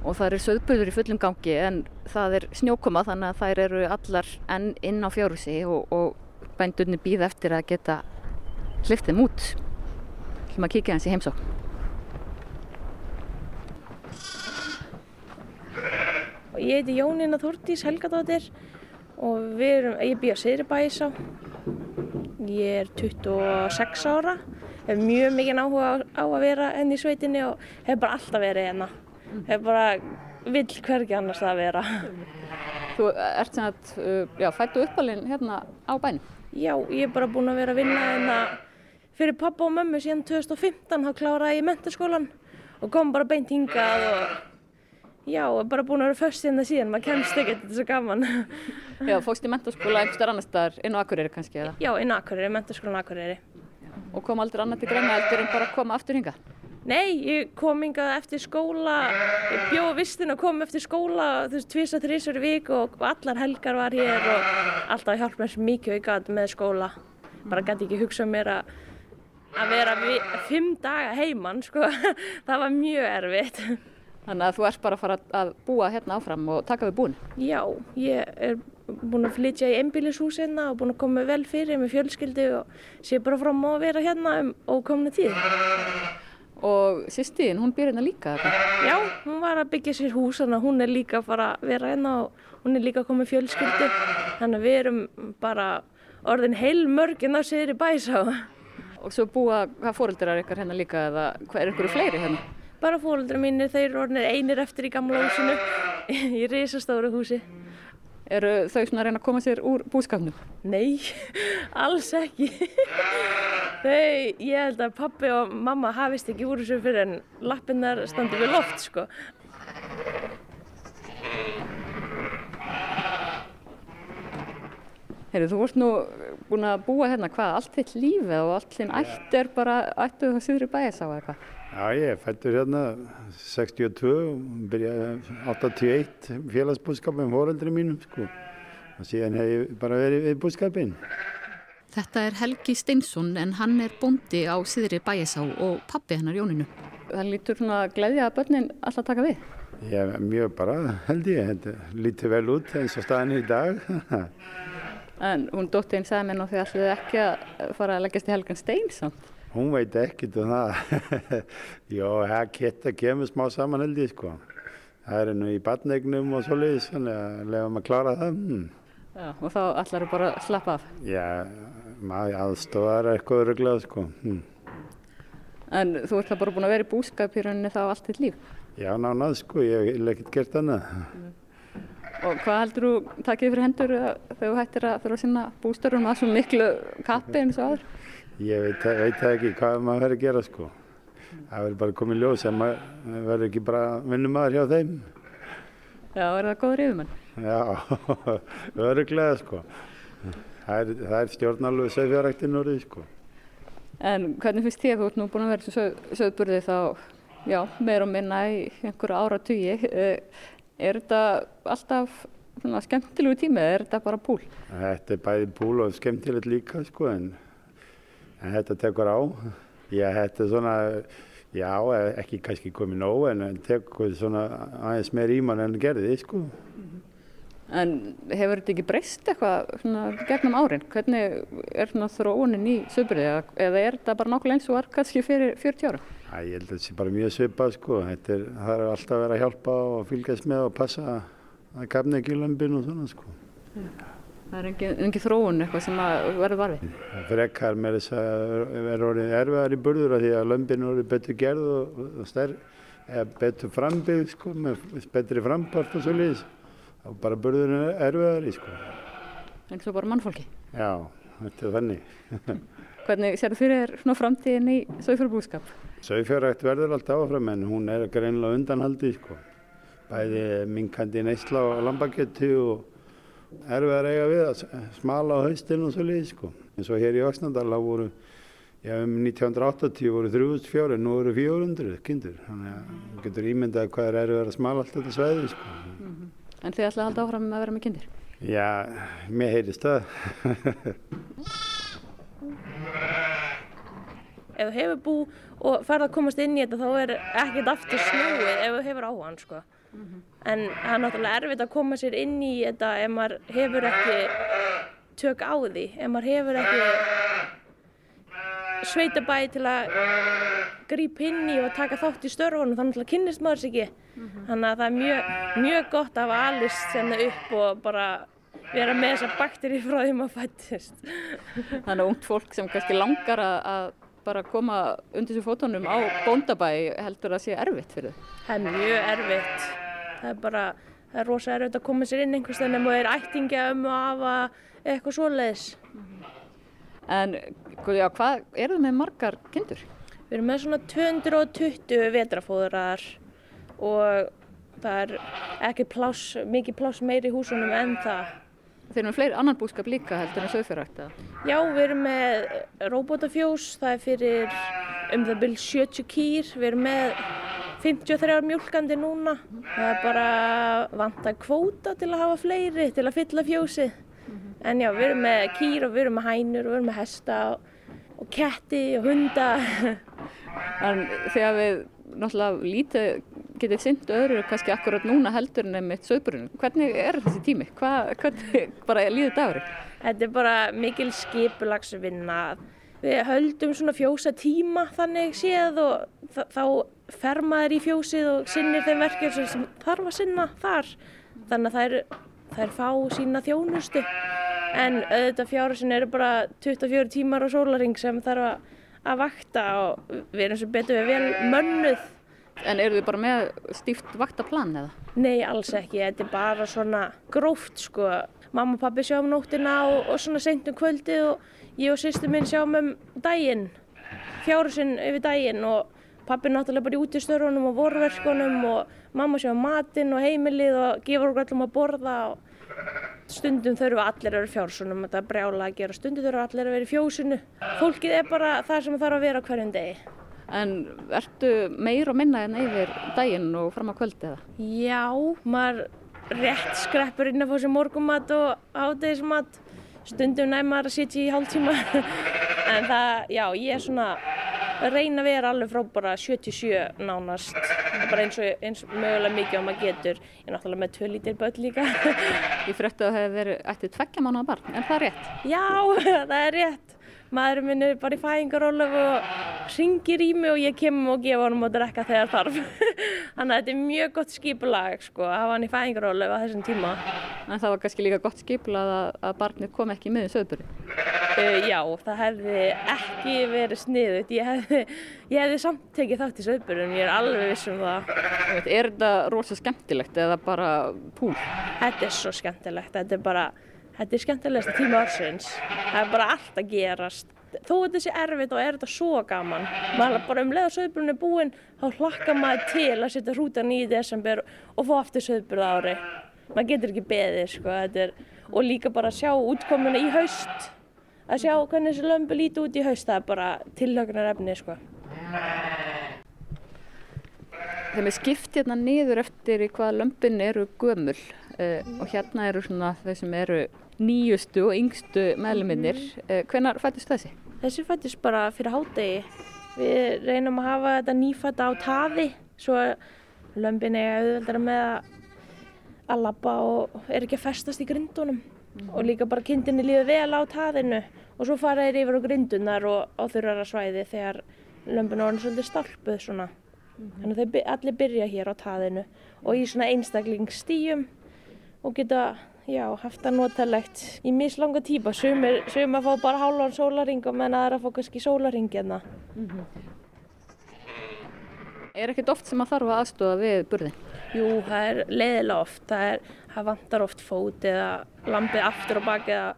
og það eru söðburður í fullum gangi en það er snjókoma þannig að þær eru allar enn inn á fjárhúsi og, og bændurni býð eftir að geta hlift þeim út. Hlum að kíkja hans í heimsókn. Og Ég heiti Jónína Þúrdís Helgadóttir og erum, ég býð á Seyðribæsá. Ég er 26 ára, hef mjög mikið áhuga á, að vera enn í sveitinni og hef bara alltaf verið hérna. Hef bara vill hvergi annars að vera. Þú ert sem að uh, já, fættu uppalinn hérna á bænum. Já, ég er bara búin að vera að vinna hérna fyrir pappa og mömmu síðan 2015, þá kláraði ég mentaskólan og kom bara beint hingað og já, bara búin að vera föst hérna síðan, maður kemst ekkert, þetta er svo gaman. Já, fókst í mentaskóla einhverstaðar annar staðar inn á Akureyri kannski eða? Já, inn á Akureyri, mentaskólan Akureyri. Og kom aldrei annað til greina heldur en bara að koma aftur hinga? Nei, ég kom hingað eftir skóla, ég bjóð vistin og kom eftir skóla, þú veist, þrísur í vik og allar helgar var hér og alltaf hjálp mér mikið og ég gat með skóla. Bara gæti ekki hugsað mér að, að vera fimm daga heimann, sko, það var mjög erfitt. Þannig að þú ert bara að fara að búa hérna áfram og taka við búin. Já, ég er búin að flytja í einbýlishús hérna og búin að koma vel fyrir með fjölskyldu og sé bara fram á að vera hérna um ókomna tíð. Og sýstíðin, hún býr hérna líka þetta. Já, hún var að byggja sér hús þannig að hún er líka að fara að vera hérna og hún er líka að koma með fjölskyldu. Þannig að við erum bara orðin heil mörgin á sér í bæsá. Og svo búa, hvað fóreldrar ykkar hérna líka eða hvað er ykkur fleiri hérna? Bara fóreldrar mínir, þeir eru orðinir einir eftir í gamla húsinu, í risastóru húsi. Eru þau svona að reyna að koma sér úr búskapnum? Nei, alls ekki. Þau, ég held að pappi og mamma hafist ekki úr þessu fyrir en lappinnar standi við loft, sko. Heyrðu, þú vorst nú búin að búa hérna hvað, allt þitt lífið og allt þinn ætt er bara ættuð á Suðri bæjasá eða hvað? Já, ég fættur hérna 62 og byrjaði 81 félagsbúskap með foreldri mínum sko. Og síðan hef ég bara verið við búskapinn. Þetta er Helgi Steinsson en hann er bóndi á Suðri bæjasá og pappi hennar Jóninu. Það lítur svona að gleyðja að börnin alltaf taka við? Ég er mjög bara, held ég, þetta lítur vel út eins og staðan er í dag. En hún dótti einn sagði mér nú því ætluðu ekki að fara að leggjast í Helgan Steinsson. Hún veit ekkert um það. Það geta kemur smá saman held ég sko. Það er nú í badnegnum og svoleiðis, lefum að klára það. Hmm. Já, og þá ætlar þú bara að slappa af. Já, maður aðstofar eitthvað öruglega sko. Hmm. En þú ert það bara búin að vera í búskap í rauninni þá allt þitt líf. Já, nánað sko, ég hef ekkert gert annað. Og hvað heldur þú takkið fyrir hendur uh, þegar þú hættir að þurfa að sinna bústörunum að svo miklu kappi eins og aður? Ég veit, veit það ekki hvað maður verður að gera sko. Það verður bara komið ljós sem maður verður ekki bara vinnumæður hjá þeim. Já, er það góður yfirmenn? Já, öruglega sko. það er, er stjórnalög sögfjáræktin orðið sko. En hvernig finnst þér, þú ert nú búin að vera í sög, sögburði þá, já, meira og minna í einhverju ára tugi. Er þetta alltaf svona skemmtilegu tími eða er þetta bara púl? Þetta er bæði púl og skemmtilegt líka sko en, en þetta tekur á. Já, þetta er svona, já, ekki kannski komið nóg en tekur svona aðeins meir íman en gerði sko. En hefur þetta ekki breyst eitthvað svona gegnum árin? Hvernig er svona þróunin í sögburði eða er þetta bara nokkuð eins og var kannski fyrir 40 ára? Æ, ég held að þetta sé bara mjög svipað sko. Þetta er, það er alltaf að vera að hjálpa og fylgjast með og passa að kapna ekki lömpin og svona sko. Ja. Það er engin, engin þróun eitthvað sem verður varfið? Frekkar með þess að vera orðið erfiðar í burður að því að lömpin er orðið betur gerð og, og stærð, eða betur frambygð sko, með betri frambart og svo leiðis. Var bara burðurinn erfiðar í sko. En svo bara mannfólki? Já, þetta er þannig. Hvernig sér þú fyrir svona framtíðin í sauðfjárbúskap? Sauðfjárækt verður alltaf áfram en hún er greinlega undanhaldi sko. Bæði minkandi neysla og lambakjötu og erfiðar eiga við að smala á haustin og svo leiði sko. En svo hér í Vaksnandala voru, já um 1980 voru 3004 en nú voru 400 kindur. Þannig að þú getur ímyndað hvað er erfiðar að smala allt þetta sveiði sko. Mm -hmm. En þið ætlaði að halda áfram að vera með kindir? Já, mér heyrist það. ef þú hefur bú og ferð að komast inn í þetta þá er ekkert aftur snúið ef þú hefur áhugan sko. Mm -hmm. En það er náttúrulega erfitt að koma sér inn í þetta ef maður hefur ekki tök á því, ef maður hefur ekki sveitabæði til að grípa inn í og taka þátt í störfunum þannig að kynnist maður sér ekki. Mm -hmm. Þannig að það er mjög, mjög gott að hafa alist senna upp og bara vera með þessa bakteri frá því maður fættist. Þannig að ungt fólk sem kannski langar að bara koma undir þessu fótónum á bóndabæ heldur að sé erfitt fyrir þau? Það er mjög erfitt. Það er bara, það er rosa erfitt að koma sér inn einhvers veginn ef maður er ættingja um að hafa eitthvað svoleiðis. -hmm. En já, hvað eru þið með margar kindur? Við erum með svona 220 vetrafóðurar og það er ekki pláss, mikið pláss meiri í húsunum en það. Þeir eru með fleiri annan búskap líka heldur en sögfjörrækta? Já, við erum með robotafjós, það er fyrir um það byrj 70 kýr, við erum með 53 mjölkandi núna. Það er bara vant að kvóta til að hafa fleiri, til að fylla fjósið. Mm -hmm. En já, við erum með kýr og við erum með hænur og við erum með hesta og, og ketti og hunda. En þegar við náttúrulega lítið getið synd öðru kannski akkurat núna heldur en með sögburinn. Hvernig er þessi tími? Hva, hvernig bara líður dagurinn? Þetta er bara mikil skipulagsvinna. Við höldum svona fjósa tíma þannig séð og þá fer maður í fjósið og sinnir þeim verkefn sem þarf að sinna þar. Þannig að það er, fá sína þjónustu. En auðvitað fjárasin eru bara 24 tímar á sólaring sem þarf að, vakta og við erum sem betur við vel mönnuð. En eru þið bara með stíft vaktaplan eða? Nei, alls ekki. Þetta er bara svona gróft sko. Mamma og pappi sjáum nóttina og, og svona seint um kvöldið og ég og sýstu minn sjáum um daginn. Fjárusinn yfir daginn og pappi náttúrulega bara í útistörunum og vorverkunum og mamma sjáum matinn og heimilið og gefur okkur allum að borða og stundum þurfa allir að vera fjársunum. Þetta er brjála að gera. Stundum þurfa allir að vera í fjósinu. Fólkið er bara það sem þarf að vera hverjum degi. En ertu meir og minna en yfir daginn og fram á kvöldi eða? Já, maður rétt skreppur inn að fá sér morgumat og ádegismat. Stundum næmar að sitja í hálf tíma. en það, já, ég er svona að reyna að vera alveg frá bara 77 nánast. Bara eins og eins mögulega mikið og maður getur. Ég er náttúrulega með tvö lítir börn líka. Ég frétti að það hefur verið eftir tveggja mánuða barn, er það rétt? Já, það er rétt. Maðurinn minn er bara í fæðingarólu og ringir í mig og ég kemur og gefa honum að drekka þegar þarf. Þannig að þetta er mjög gott skipulag sko, að hafa hann í fæðingarólu á þessum tíma. En það var kannski líka gott skipulag að, að barnið kom ekki með í söðburi? Uh, já, það hefði ekki verið sniðut. Ég hefði, ég hefði samt tekið þátt í söðburinn, ég er alveg viss um það. Er þetta rosa skemmtilegt eða bara púl? Þetta er svo skemmtilegt, þetta er bara Þetta er skemmtilegast tíma ársins. Það er bara allt að gerast. Þó að þetta sé erfitt og er þetta svo gaman. Maður bara um leið að söðburinn er búinn, þá hlakkar maður til að setja hrútan í desember og fá aftur söðburð ári. Maður getur ekki beðið, sko. Er, og líka bara sjá útkomuna í haust að sjá hvernig þessi lömbu líti út í haust það er bara tillögnar efni sko. Þeim er skipt hérna niður eftir í hvaða lömpin eru gömul uh, og hérna eru svona þau sem eru nýjustu og yngstu meðluminnir. Uh, hvenar fættist þessi? Þessi fættist bara fyrir hádegi. Við reynum að hafa þetta nýfætta á taði svo lömpin er auðveldara með að, labba og er ekki að festast í grindunum og líka bara kindinni líður vel á taðinu og svo fara þeir yfir á grindunar og á þurrara svæði þegar lömpin orðin svolítið stálpuð svona. Þannig að þeir allir byrja hér á taðinu og í svona einstaklingstíum og geta já, haft það notalegt í mislanga típa. Sumir, sumir fá bara hálfan sólaring og menn aðra fá kannski sólaring hérna. Er ekkert oft sem að þarf að aðstofa við burðin? Jú, það er leiðilega oft. Það, er, það vantar oft fót eða lampið aftur og baki eða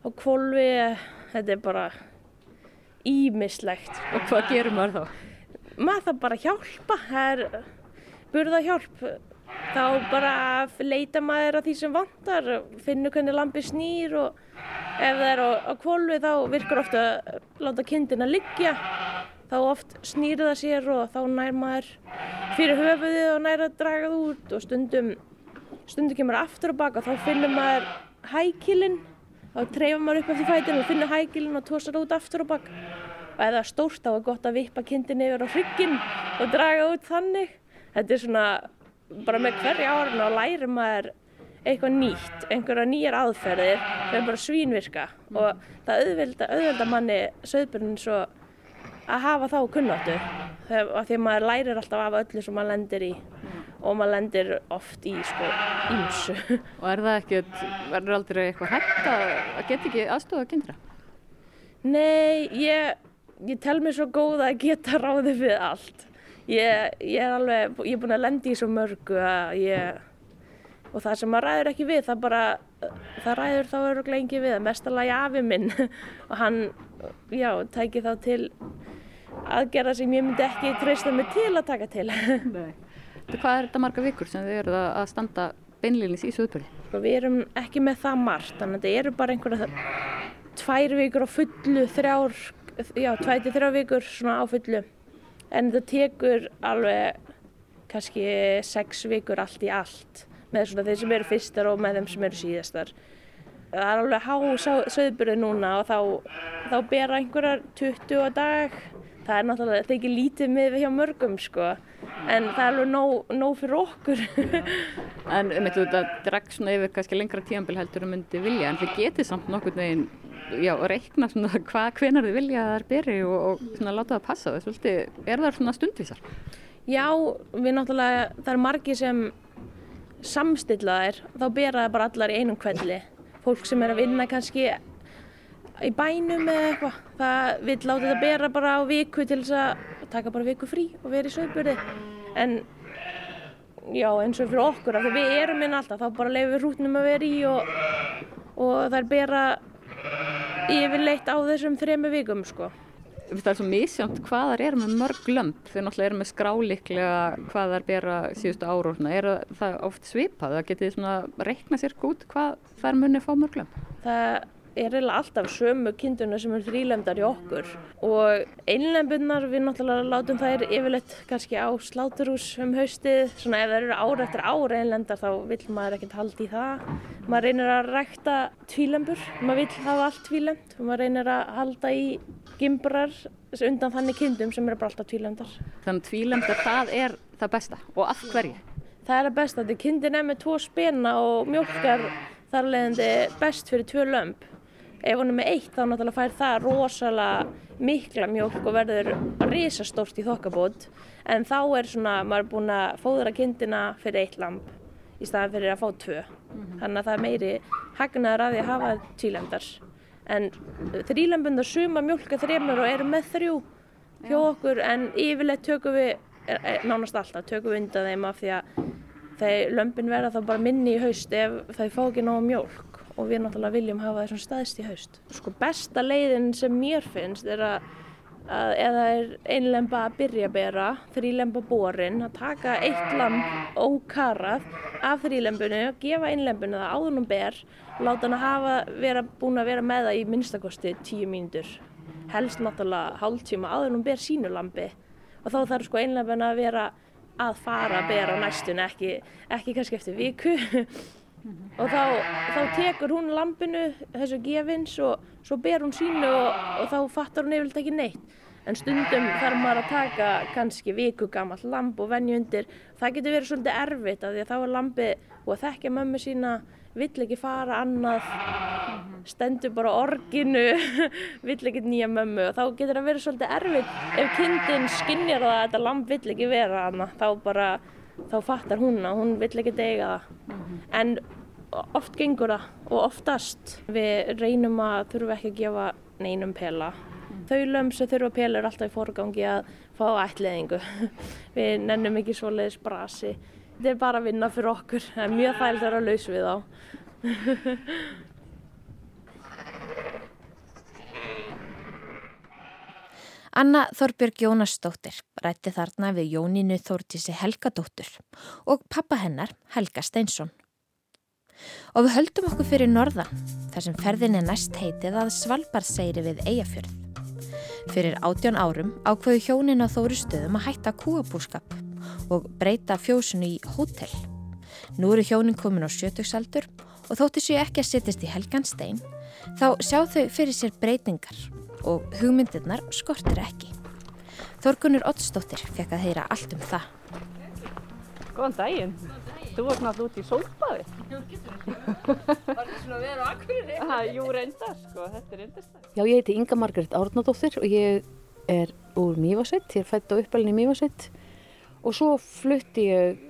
á kvolfi. Þetta er bara ímislegt. Og hvað gerir maður þá? Maður þarf bara að hjálpa. Það er burðahjálp. Þá bara leita maður að því sem vantar, finnur hvernig lampið snýr og ef það er á, á kvolfi þá virkar ofta að láta kindina liggja. Þá oft snýr það sér og þá nær maður fyrir höfuðið og nær að draga það út og stundum, stundum kemur aftur og baka þá finnur maður hækilinn. Þá treifar maður upp eftir fætinu og finnur hækilinn og tósar út aftur og baka og ef það er stórt þá er gott að vippa kindin yfir á hrygginn og draga út þannig. Þetta er svona bara með hverja árun og lærir maður eitthvað nýtt, einhverja nýjar aðferðir sem bara svínvirka og það auðvelda, auðvelda manni söðbjörnin svo að hafa þá kunnáttu þegar af því að maður lærir alltaf af öllu sem maður lendir í og maður lendir oft í sko ímsu. Og er það ekkert, verður aldrei eitthvað hægt að, að geta ekki aðstofa kindra? Nei, ég, ég tel mér svo góð að geta ráðið við allt. Ég, ég er alveg, ég er búin að lendi í svo mörgu að ég, og það sem maður ræður ekki við, það bara, það ræður þá öruglega engi við, mestalagi afi minn og hann, já, tæki þá til aðgerða sem ég myndi ekki treysta mig til að taka til. Nei. Hvað er þetta marga vikur sem þið eruð að standa beinlýnis í söðbörði? Sko, við erum ekki með það margt, þannig að þetta eru bara einhverja tvær vikur á fullu, þrjár, já, tvær til þrjár vikur svona á fullu. En þetta tekur alveg kannski sex vikur allt í allt með svona þeir sem eru fyrstar og með þeim sem eru síðastar. Það er alveg há söðbyrði núna og þá, þá bera einhverjar 20 á dag. Það er náttúrulega, það er ekki lítið með hjá mörgum sko, en það er alveg nóg, nóg fyrir okkur. En um þetta dregst svona yfir kannski lengra tíambil heldur um myndi vilja, en þið getið samt nokkurn veginn, já, reikna svona hvað, hvenar þið vilja að það er beri og, og svona láta það passa það, svolítið, er það svona stundvísar? Já, við náttúrulega, það er margi sem samstilla þær, þá bera það bara allar í einum kvelli. Fólk sem er að vinna kannski í bænum eða eitthvað, það vil láta þetta bera bara á viku til þess að taka bara viku frí og vera í sögburði. En já, eins og fyrir okkur, af því við erum inn alltaf, þá bara leifum við hrútnum að vera í og, og það er bera yfirleitt á þessum þremu vikum, sko. Það er svo misjönd hvað þar er með mörg lömp, þau náttúrulega eru með skráliklega hvað þar bera síðustu ára og svona, er það oft svipað, það getið svona reikna sér út hvað þær munið fá mörg lömp? Það er eiginlega alltaf sömu kinduna sem eru þrýlemdar í okkur. Og einlembunnar við náttúrulega látum þær yfirleitt kannski á sláturhús um haustið. Svona ef þær eru ára eftir ára einlendar þá vill maður ekkert haldi í það. Maður reynir að rækta tvílembur. Maður vill hafa allt tvílemd maður reynir að halda í gimbrar undan þannig kindum sem eru bara alltaf tvílemdar Þannig tvílemdar það er það besta. Og af hverju? Það er að besta, því kindin er með tvo spena og mjólkar þar leðandi best fyrir tvö lömp ef hún er með eitt þá náttúrulega fær það rosalega mikla mjólk og verður risastórt í þokkabót. En þá er svona, maður er búin að fóðra kindina fyrir eitt lamp í staðan fyrir að fá tvö. Þannig að það er meiri hagnaður að því að hafa tvílemdar en þrýlembundar suma mjólka þremur og eru með þrjú hjá okkur. En yfirleitt tökum við er- er- nánast alltaf tökum við undan þeim af því að þeir lömpin verða þá bara minni í haust ef þau fá ekki nóg mjólk og við náttúrulega viljum hafa þessum staðist í haust. Sko besta leiðin sem mér finnst er að að eða er einlemba að byrja bera, þrýlemba borin, að taka eitt lamb ókarað af þrýlembunu, gefa einlembunu það hún ber, láta hann að hafa vera, búin að vera með það í minnstakosti tíu mínútur. Helst náttúrulega hálftíma áður hún ber sínu lambi og þá þarf sko einlembuna að vera að fara að bera næstun, ekki, ekki kannski eftir viku. og þá, þá tekur hún lampinu þessu gefins og svo ber hún sínu og, og þá fattar hún yfirlega ekki neitt. En stundum þarf maður að taka kannski viku gammal lamp og venju undir. Það getur verið svolítið erfitt af því að þá er lampi og að þekkja mömmu sína vill ekki fara annað stendur bara orginu vill ekki nýja mömmu. Og þá getur það verið svolítið erfitt. Ef kindin skinnjar það að þetta lamp vill ekki vera annað þá bara þá fattar hún að hún vill ekki dega það en oft gengur það og oftast við reynum að þurfa ekki að gefa neinum pela. Þau löm sem þurfa pela er alltaf í forgangi að fá ætliðingu við nennum ekki svoleiðis brasi. Þetta er bara að vinna fyrir okkur. Það er mjög þægilt að vera laus við þá Anna Þorbjörg Jónasdóttir rætti þarna við Jónínu Þórtísi Helgadóttur og pappa hennar Helga Steinsson. Og við höldum okkur fyrir norðan, þar sem ferðin er næst heitið að Svalbardseyri við Eyjafjörð. Fyrir átján árum ákveðu hjónin á þóru stöðum að hætta kúabúskap og breyta fjósunu í hótel. Nú eru hjónin komin á sjötugsaldur og þóttu séu ekki að sittist í Helgan Stein, þá sjá þau fyrir sér breytingar og hugmyndirnar skortir ekki. Þorgunur Oddsdóttir fekk að heyra allt um það. Góðan daginn. Þú varst náttúrulega út í sólbaði. Var þetta svona að vera á akkurinni? Ha, jú, reyndar, sko. Þetta er reyndar. Já, ég heiti Inga Margret Árnadóttir og ég er úr Mývasveit. Ég er fætt á uppalinn í Mývasveit. Og svo flutti ég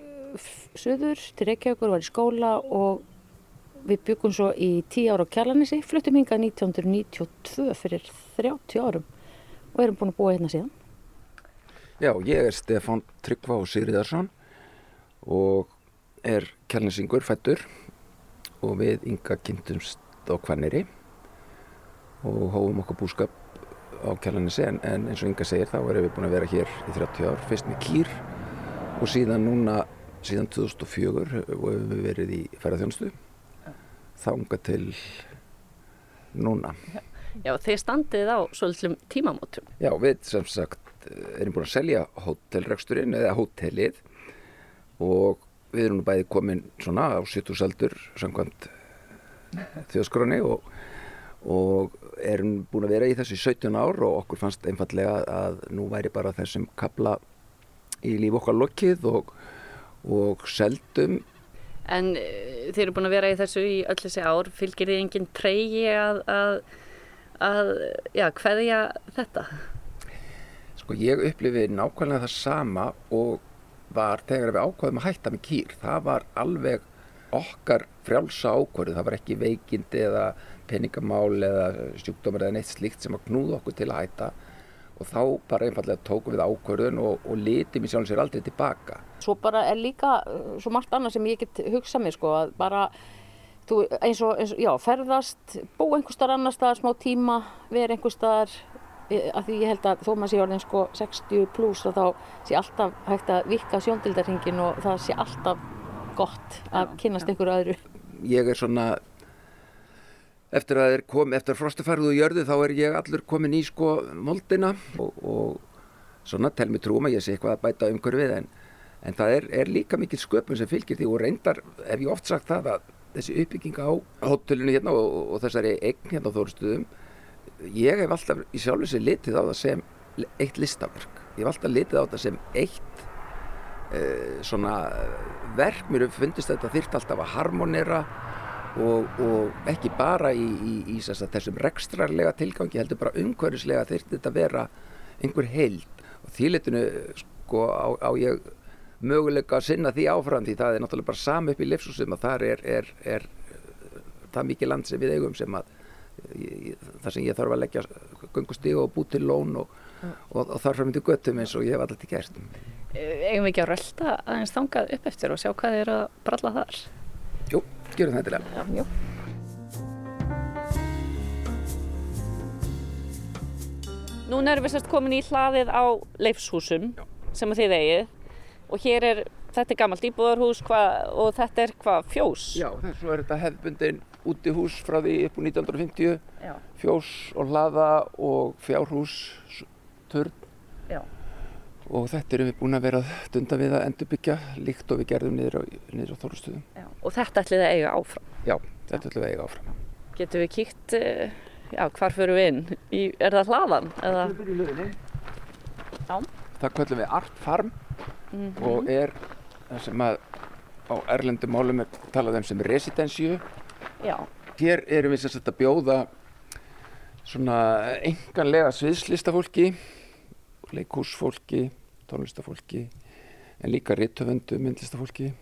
söður til Reykjavíkur, var í skóla og við byggum svo í tíu ára á Kjarlanissi. Fluttum hingað 1992 fyrir 30 árum og erum búin að búa hérna síðan. Já, ég er Stefán Tryggva og Sigriðarsson og er kjærlinsingur fættur og við ynga kynntumst á Kvanneri og hófum okkur búskap á kjærlinsi en, en eins og ynga segir þá erum við búin að vera hér í 30 ár, fyrst með kýr og síðan núna, síðan 2004 og hefum við verið í ferðarþjónstu þánga til núna. Já, þeir standið á svolítlum tímamótum. Já, við sem sagt erum búin að selja hótelreksturinn eða hótelið og við erum nú bæði komin svona á 70 aldur samkvæmt þjóðskroni og, og erum búin að vera í þessu 17 ár og okkur fannst einfallega að nú væri bara þessum kapla í líf okkar lokið og, og seldum En uh, þeir eru búin að vera í þessu í öll þessi ár, fylgir þið enginn treyji að, að, að já, hverja þetta? Sko ég upplifi nákvæmlega það sama og var þegar við ákvaðum að hætta með kýr. Það var alveg okkar frjálsa ákvörðu, það var ekki veikindi eða peningamál eða sjúkdómar eða neitt slíkt sem að knúða okkur til að hætta og þá bara einfallega tókum við ákvörðun og, og litum í sjálf sér aldrei tilbaka. Svo bara er líka uh, svo margt annað sem ég get hugsað mér sko að bara þú, eins, og, eins og já, ferðast, bú einhver starf annar staðar smá tíma, vera einhver staðar af því ég held að þó maður sé orðin sko 60 pluss og þá sé alltaf hægt að vika sjóndildarhingin og það sé alltaf gott að kynast einhverju öðru. Ég er svona eftir að er kom, eftir farið úr jörðu þá er ég allur komin í sko moldina og, og svona tel mig trúum að ég sé eitthvað að bæta umhverfið en, en það er, er líka mikil sköpun sem fylgir því og reyndar hef ég oft sagt það að þessi uppbygging á hótelinu hérna og, og þessari eign hérna á þórustuðum ég hef alltaf í sjálf þessi litið á það sem eitt listaverk. Ég hef alltaf litið á það sem eitt uh, svona verk. Mér fundist þetta þyrft alltaf að harmonera og, og ekki bara í, í, í sessa, þessum rekstrarlega tilgangi heldur bara umhverfislega þyrft þetta að vera einhver heild. Og þýletinu sko á, á ég möguleika að sinna því áfram því það er náttúrulega bara sami upp í livsúsum að þar er, er, er það mikið land sem við eigum sem að þar sem ég þarf að leggja gungustíg og bú til lón og, og, og þar fram til göttum eins og ég hef alltaf til gert. Eigum við ekki að rölda aðeins þangað upp eftir og sjá hvað eru að bralla þar? Jú, gerum það til það Núna erum við sérst komin í hlaðið á leifshúsum sem að þið eigið og hér er, þetta er gammalt íbúðarhús hva, og þetta er hvað, fjós? Já, svo er þetta hefðbundin útihús frá því upp úr 1950, Já. fjós og hlaða og fjárhús, turn Já. Og þetta erum við búin að vera að dunda við að endurbyggja líkt og við gerðum niður á, niður á Þórustuðum. Já. Og þetta ætlið að eiga áfram? Já, þetta ætlum við að eiga áfram. Getum við kíkt, eh, já, hvar förum við inn? Í, er það hlaðan? Eða? Við byrjum í hlöðinni. Já. Það kvöldum við Art Farm Mhm. og er það sem að á erlendum málum er talað um sem residensju. Já. Hér erum við sem sagt að bjóða svona enganlega sviðslistafólki, leikhúsfólki, tónlistafólki, en líka rithöfundu, myndlistafólki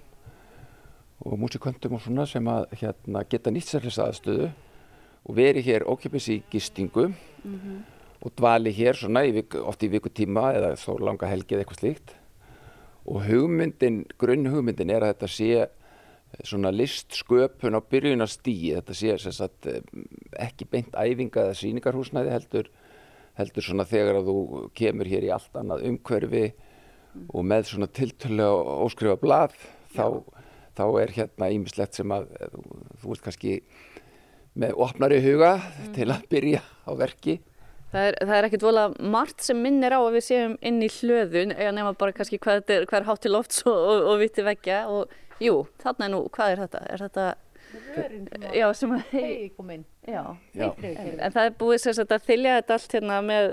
og músiköndum og svona sem að hérna, geta nýtt sér þessa aðstöðu og veri hér ókipis í gistingu Mhm. og dvali hér svona í viku, oft í vikutíma eða svo langa helgi eða eitthvað slíkt og hugmyndin, grunn hugmyndin er að þetta sé svona listsköpun á byrjunastíi þetta sé sagt eh, ekki beint æfinga eða síningarhúsnæði heldur heldur svona þegar að þú kemur hér í allt annað umhverfi og með svona tiltölulega óskrifa blað þá, þá er hérna ímislegt sem að eh, þú, ert kannski með opnari huga til að byrja á verki. Það er, það er ekkert vola margt sem minnir á að við séum inn í hlöðun eða nema bara kannski hvað, þetta er, hvað er hátt til lofts og, og, og vitti veggja og jú, þarna er nú, hvað er þetta? Er þetta Já, sem að Hei, kom inn. Já, Já. en það er búið sem sagt að þylja þetta allt hérna með,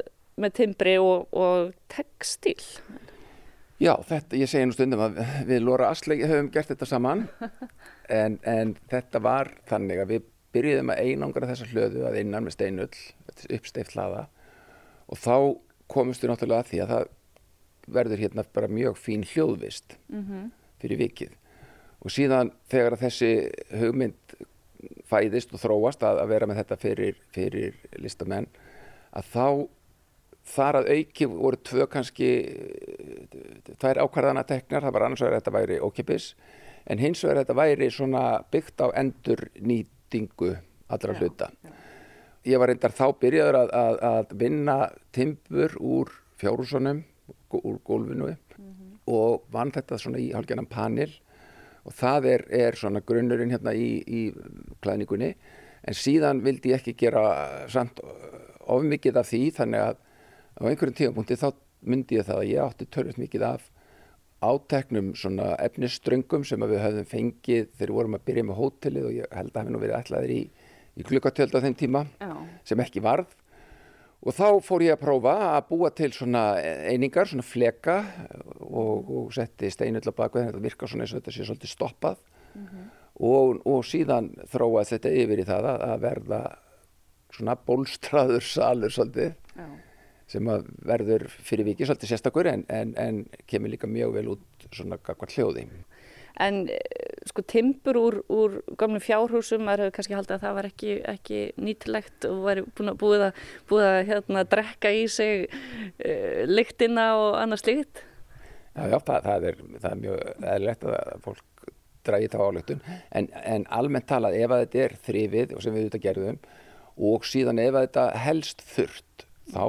með timbri og, og textíl. Já, þetta, ég segi nú stundum að við Lóra Asleik höfum gert þetta saman en, en þetta var þannig að við byrjuðum að einangra þessa hlöðu að innan með steinull, uppsteift hlaða og þá komumst við náttúrulega að því að það verður hérna bara mjög fín hljóðvist Mhm. fyrir vikið og síðan þegar þessi hugmynd fæðist og þróast að, að vera með þetta fyrir, fyrir listamenn að þá þar að auki voru tvö kannski tvær ákvarðana teknar, það var annars vegar að þetta væri ókipis en hins vegar að þetta væri svona byggt á endur nýtingu allra hluta. Ég var reyndar þá byrjaður að, að, að vinna timbur úr fjárhúsunum, úr gólfinu og vann þetta svona í hálfgerðan panel og það er, er svona grunnurinn hérna í, í klæðningunni en síðan vildi ég ekki gera samt of mikið af því þannig að á einhverjum tímapunkti þá myndi ég það að ég átti tölvöld mikið af áteknum svona efnisströngum sem við höfðum fengið þegar við vorum að byrja með hótelið og ég held að hafi nú verið ætlaðir í, í glukkatöld á þeim tíma Já. sem ekki varð og þá fór ég að prófa að búa til svona einingar, svona fleka og, og setti steinull á baku þetta virkar svona eins og þetta sé svolítið stoppað og, og síðan þróað þetta yfir í það að, að verða svona bólstraður salur svolítið Já. sem að verður fyrir vikið svolítið sérstakur en, en, en kemur líka mjög vel út svona gagvart hljóði. En sko timbur úr, úr gamlum fjárhúsum, maður hefur kannski haldið að það var ekki, ekki nýtilegt og væri búið að, búið að hérna, drekka í sig uh, lyktina og annað slíkt. Já, já, það, það, er, það er mjög eðlilegt að fólk dragi þá álöktun en, en almennt talað ef að þetta er þrifið og sem við auðvitað gerðum og síðan ef að þetta helst þurft þá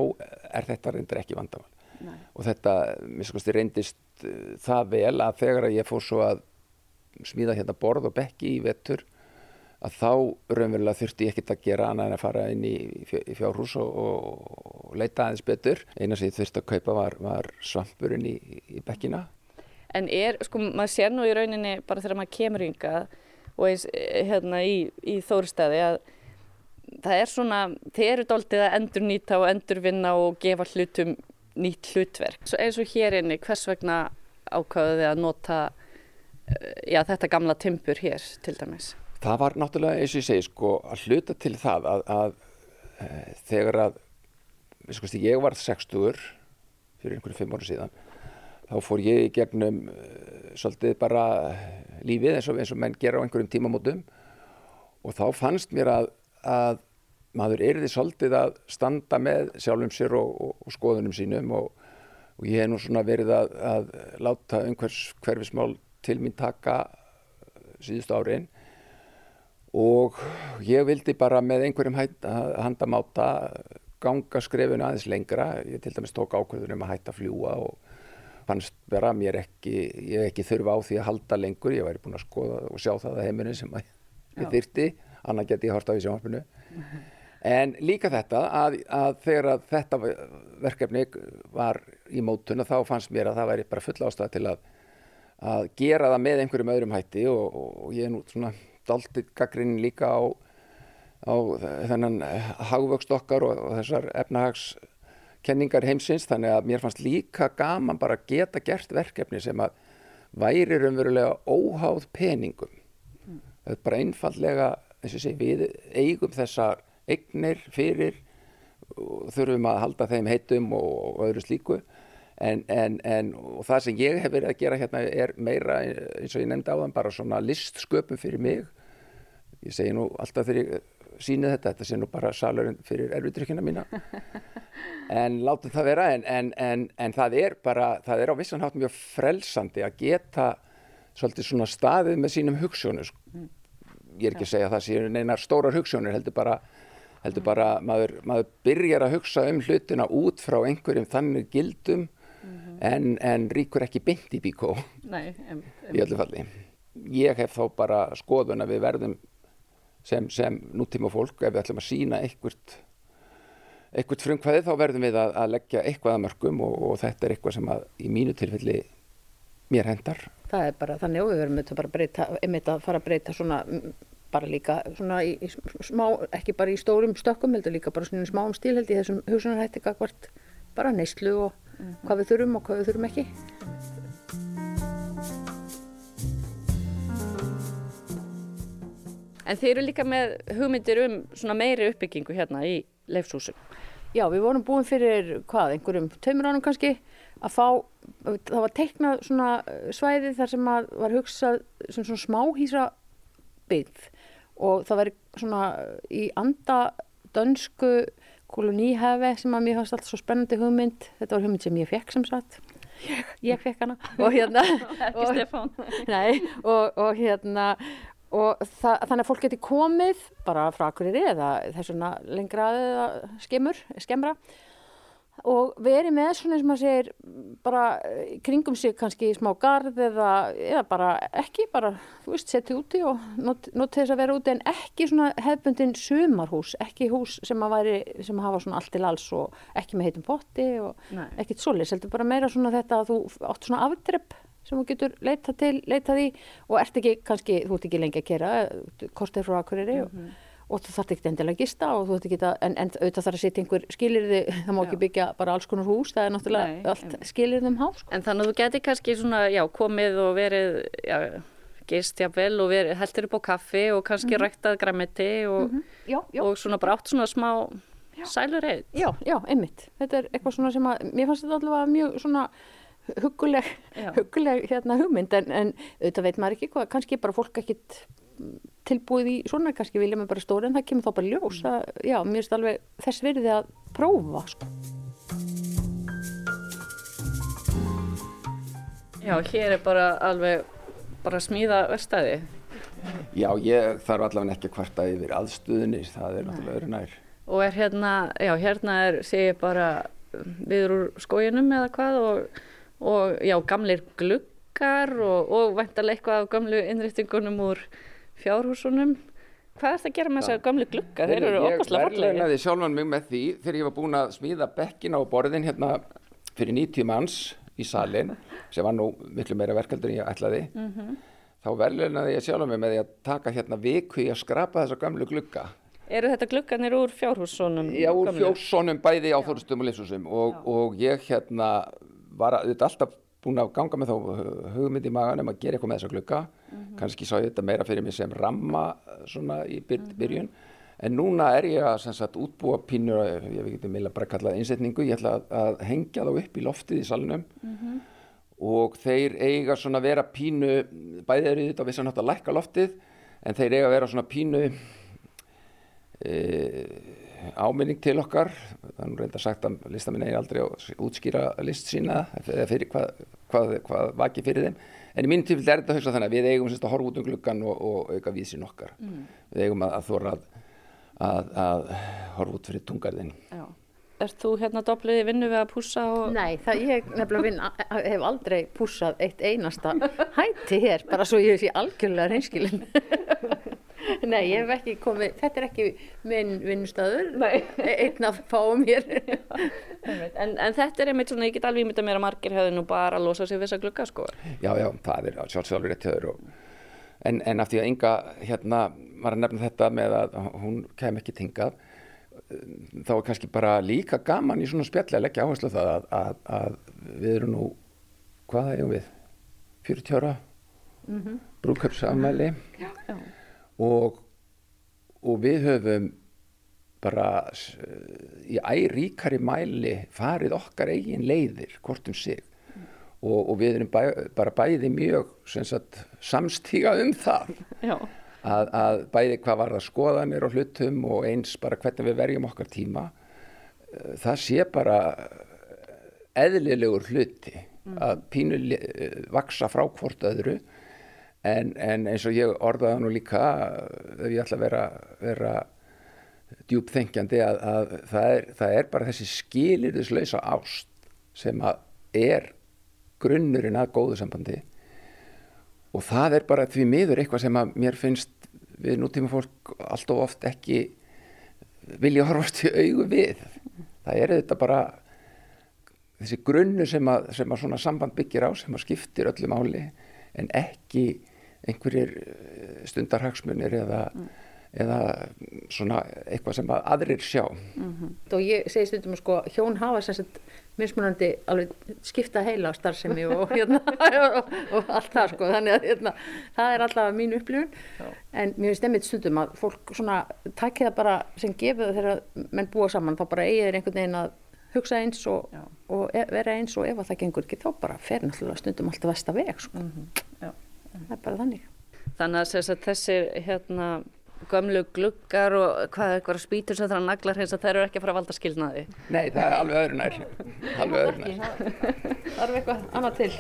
er þetta reyndar ekki vandamál Nei. og þetta, mér skoðast, reyndist uh, það vel að þegar ég fór svo að smíða hérna borð og bekki í vettur að þá raunverulega þurfti ég ekkert að gera annað en að fara inn í, fjárhús og, og leita aðeins betur. Eina sem ég þurfti að kaupa var, var svampurinn í, í bekkina. En er, sko, maður sér nú í rauninni bara þegar maður kemur yngað og eins eh, hérna í, í Þóristæði að það er svona, þeir eru dálítið að endur nýta og endur vinna og gefa hlutum nýtt hlutverk. Svo eins og hér inni, hvers vegna ákvaðu þið að nota já, þetta gamla timbur hér til dæmis? Það var náttúrulega, eins og ég segi, sko, að hluta til það að, að e, þegar að, sko, ég var 60 fyrir einhverju fimm ára síðan, þá fór ég í gegnum e, svolítið bara lífið eins og, eins og menn gera á einhverjum tímamótum og þá fannst mér að, að maður erði svolítið að standa með sjálfum sér og, og, og skoðunum sínum og, ég hef nú svona verið að, að láta einhvers hverfismál til mín taka síðustu árin og ég vildi bara með einhverjum handamáta ganga skrefinu aðeins lengra. Ég til dæmis tók ákveðunum að hætta að fljúa og fannst vera mér ekki, ég ekki þurfa á því að halda lengur. Ég væri búin að skoða og sjá það að heiminu sem að ég þyrti, annað geti ég hort á í sjónvarpinu. En líka þetta að, að þegar að þetta verkefni var í mótun þá fannst mér að það væri bara full ástæða til að, að gera það með einhverjum öðrum hætti og, og ég er nú svona daldið gaggrinn líka á, á þennan hagvöxt okkar og, og þessar efnahagskenningar heimsins þannig að mér fannst líka gaman bara að geta gert verkefni sem að væri raunverulega óháð peningum. Mm. Það er bara einfallega, sé, við eigum þessar eignir fyrir og þurfum að halda þeim heitum og, og öðru slíku en, en, en það sem ég hef verið að gera hérna er meira eins og ég nefndi á þann bara svona listsköpum fyrir mig. Ég segi nú alltaf þegar ég síni þetta þetta sé nú bara salurinn fyrir erfidrykkina mína. En látum það vera en, en það er bara það er á vissan hátt mjög frelsandi að geta svolítið svona staðið með sínum hugssjónu ég er ekki að segja að það sé neinar stórar hugssjónur heldur bara heldur bara maður, maður byrjar að hugsa um hlutina út frá einhverjum þannig gildum mm. En, en ríkur ekki beint í bíkó Nei, em, em. í öllu falli. Ég hef þá bara skoðun að við verðum sem, sem nútíma fólk ef við ætlum að sína einhvert einhvert frumkvæði þá verðum við að, að leggja eitthvað að mörgum og, og þetta er eitthvað sem að í mínu tilfelli mér hendar. Það er bara þannig og við verðum þetta bara að breyta, einmitt að fara að breyta svona bara líka svona í, í smá, ekki bara í stórum stökkum heldur líka bara svona í smáum stíl held í þessum hugsunarhætti bara neyslu og mm -hmm. hvað við þurfum og hvað við þurfum ekki. En þeir eru líka með hugmyndir um svona meiri uppbyggingu hérna í leifshúsum. Já, við vorum búin fyrir hvað, einhverjum tömur ánum kannski að fá, það var teiknað svona svæði þar sem var hugsað sem svona smáhísa byggð og það væri svona í anda dönsku koloníhefi sem að mér fannst alltaf svo spennandi hugmynd. Þetta var hugmynd sem ég fekk sem sagt. Ég, ég fekk hana. Og hérna Stefán. Nei, og, og hérna og það, þannig að fólk geti komið bara frá akkurir eða þessuna lengra eða skemmur skemmra og verið með svona sem að segir bara kringum sig kannski smá gard eða, eða bara ekki bara, þú veist, setja úti og not, not þess að vera úti en ekki svona hefbundin sumarhús, ekki hús sem að væri, sem að hafa svona allt til alls og ekki með heitum potti og Nei. ekkit solis, heldur bara meira svona þetta að þú átt svona afdrepp sem þú getur leitað til, leitað í og ert ekki kannski, þú ert ekki lengi að kera kortið frá akkuriri mm -hmm. og og þú þarf ekki endilega að gista að, en, en auðvitað þarf að setja einhver skilirði, það má já. ekki byggja bara alls konar hús, það er náttúrulega Nei, allt skilirðum hás. En þannig að þú geti kannski svona, já, komið og verið, já, gist jáfnvel og verið, heldur upp á kaffi og kannski mm -hmm. ræktað græmiti og, mm -hmm. já, og svona bara átt svona smá sælur reyð. Já, já, einmitt. Þetta er eitthvað svona sem að, mér fannst þetta allavega mjög svona huguleg, huguleg hérna hugmynd en, en auðvitað veit maður ekki hvað, kannski bara fólk ekkit tilbúið í svona, kannski vilja mig bara stóri en það kemur þá bara ljós mm. að, já, mér finnst alveg þess virði að prófa sko. Já, hér er bara alveg bara smíða verstaði Já, ég þarf allavega ekki að kvarta yfir aðstuðinni, það er náttúrulega öru nær Og er hérna, já, hérna er segir bara viður úr skójunum eða hvað og, og já, gamlir gluggar og, og væntalega eitthvað af gamlu innrýttingunum úr fjárhúsunum. Hvað er það að gera með þessar gamlu glugga? Þeir eru opaslega fallegi ég verðleinaði sjálfan mig með því þegar ég var búin að smíða bekkin á borðin hérna fyrir 90 manns í salin sem var nú miklu meira verkaldur en ég ætlaði. Mm -hmm. þá verðleinaði ég sjálfan mig með því að taka hérna viku í að skrapa þessar gamlu glugga. Eru þetta glugganir úr fjárhúsunum? já, úr fjárhúsunum bæði á þorustum og lifsusum og, og ég hérna var að, þetta alltaf búin að ganga með þá hugmynd í maganum að gera eitthvað með þessa glugga mm -hmm. kannski sá ég þetta meira fyrir mig sem ramma svona í byr, mm -hmm. byrjun en núna er ég að sagt, útbúa pínur, ég veit ekki meila bara kallað einsetningu, ég ætla að, að hengja þá upp í loftið í salunum mm -hmm. og þeir eiga svona vera pínu, bæðið eru þetta vissan hægt að lækka loftið en þeir eiga að vera svona pínu eða áminning til okkar er nú reynda sagt að listaminn eigi aldrei að útskýra list sína eða fyrir hvað, hvað, hvað vakið fyrir þeim en í mínu tífill er þetta að hugsa þannig að við eigum sérst, að horfa út um gluggan og, og auka vísin okkar mm. við eigum að, að þóra að, að, að horfa út fyrir tungarðin Já. ert þú hérna doblið í vinnu við að pússa og... Nei, það ég nefnilega vinn, hef aldrei pússað eitt einasta hætti hér, bara svo ég sé algjörlega reynskilin. Nei, ég hef ekki komið, þetta er ekki minn vinnustöður, einn af fáum hér. en, en þetta er einmitt svona, ég get alveg ímyndað mér að margir hefði nú bara að losa sig við þessa glugga sko. Já, já, það er sjálfsögur rétt höður og en, en af því að Inga hérna var að nefna þetta með að hún kem ekki tingað þá er kannski bara líka gaman í svona spjalli að leggja áherslu það að, að, að við erum nú hvaða eigum við 40 ára mm -hmm. brúköpsamæli og og við höfum bara í æríkari mæli farið okkar eigin leiðir hvort um sig. Og, og við erum bæ, bara bæði mjög sagt, samstíga um það. Að, að bæði hvað var það skoðanir og hlutum og eins bara hvernig við verjum okkar tíma eh, það sé bara eðlilegur hluti mm. að pínu eh, vaksa frá hvort öðru en, en eins og ég orðaði nú líka ef ég ætla að vera, vera djúpþengjandi að, að það, er, það er bara þessi skilirðislausa ást sem að er grunnurinn að góðu sambandi. Og það er bara því miður eitthvað sem að mér finnst við nútíma fólk allt og oft ekki vilja horfast í augu við. Það er þetta bara þessi grunnu sem að, sem að svona samband byggir á sem að skiptir öllu máli en ekki einhverjir eh, stundarhagsmunir eða, mm. eða svona eitthvað sem að aðrir sjá mm -hmm. og ég segi stundum að sko hjón hafa sem sagt mismunandi alveg skipta heila á starfsemi og, hérna, og, og allt það sko þannig að hérna, það er alltaf mín upplifun Já. en mér finnst einmitt stundum að fólk svona takkið það bara sem gefið þegar menn búa saman þá bara eigið er einhvern veginn að hugsa eins og, og e, vera eins og ef það gengur ekki þá bara fer náttúrulega stundum alltaf vest að veg sko. mm -hmm. Það er bara þannig. Þannig að þessi hérna gömlu gluggar og hvað eitthvað spýtur sem það er naglar hins að það eru ekki að fara að valda skilnaði. Nei, það er alveg öðru nær. Alveg öðru nær. Það eru eitthvað annað til.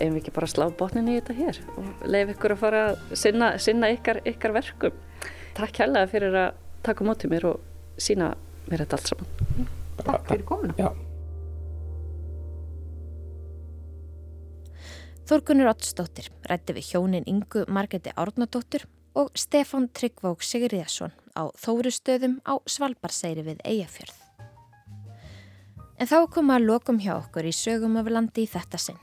Eða við ekki bara slá botnin í þetta hér og leif ykkur að fara að sinna, sinna ykkar, ykkar verkum? Takk hérlega fyrir að taka mótið mér og sína mér þetta allt saman. Takk fyrir komuna Þorgunur Ottsdóttir rætti við hjónin Ingu Margeti Árnadóttir og Stefan Tryggvók Sigriðarsson á Þórustöðum á Svalbarsæri við Eyjafjörð. En þá kom að lokum hjá okkur í sögum af landi í þetta sinn.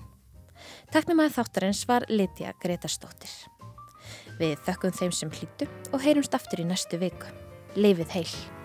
Taknum að þáttarins var Lidja Gretarsdóttir. Við þökkum þeim sem hlýttu og heyrumst aftur í næstu viku. Leifið heil!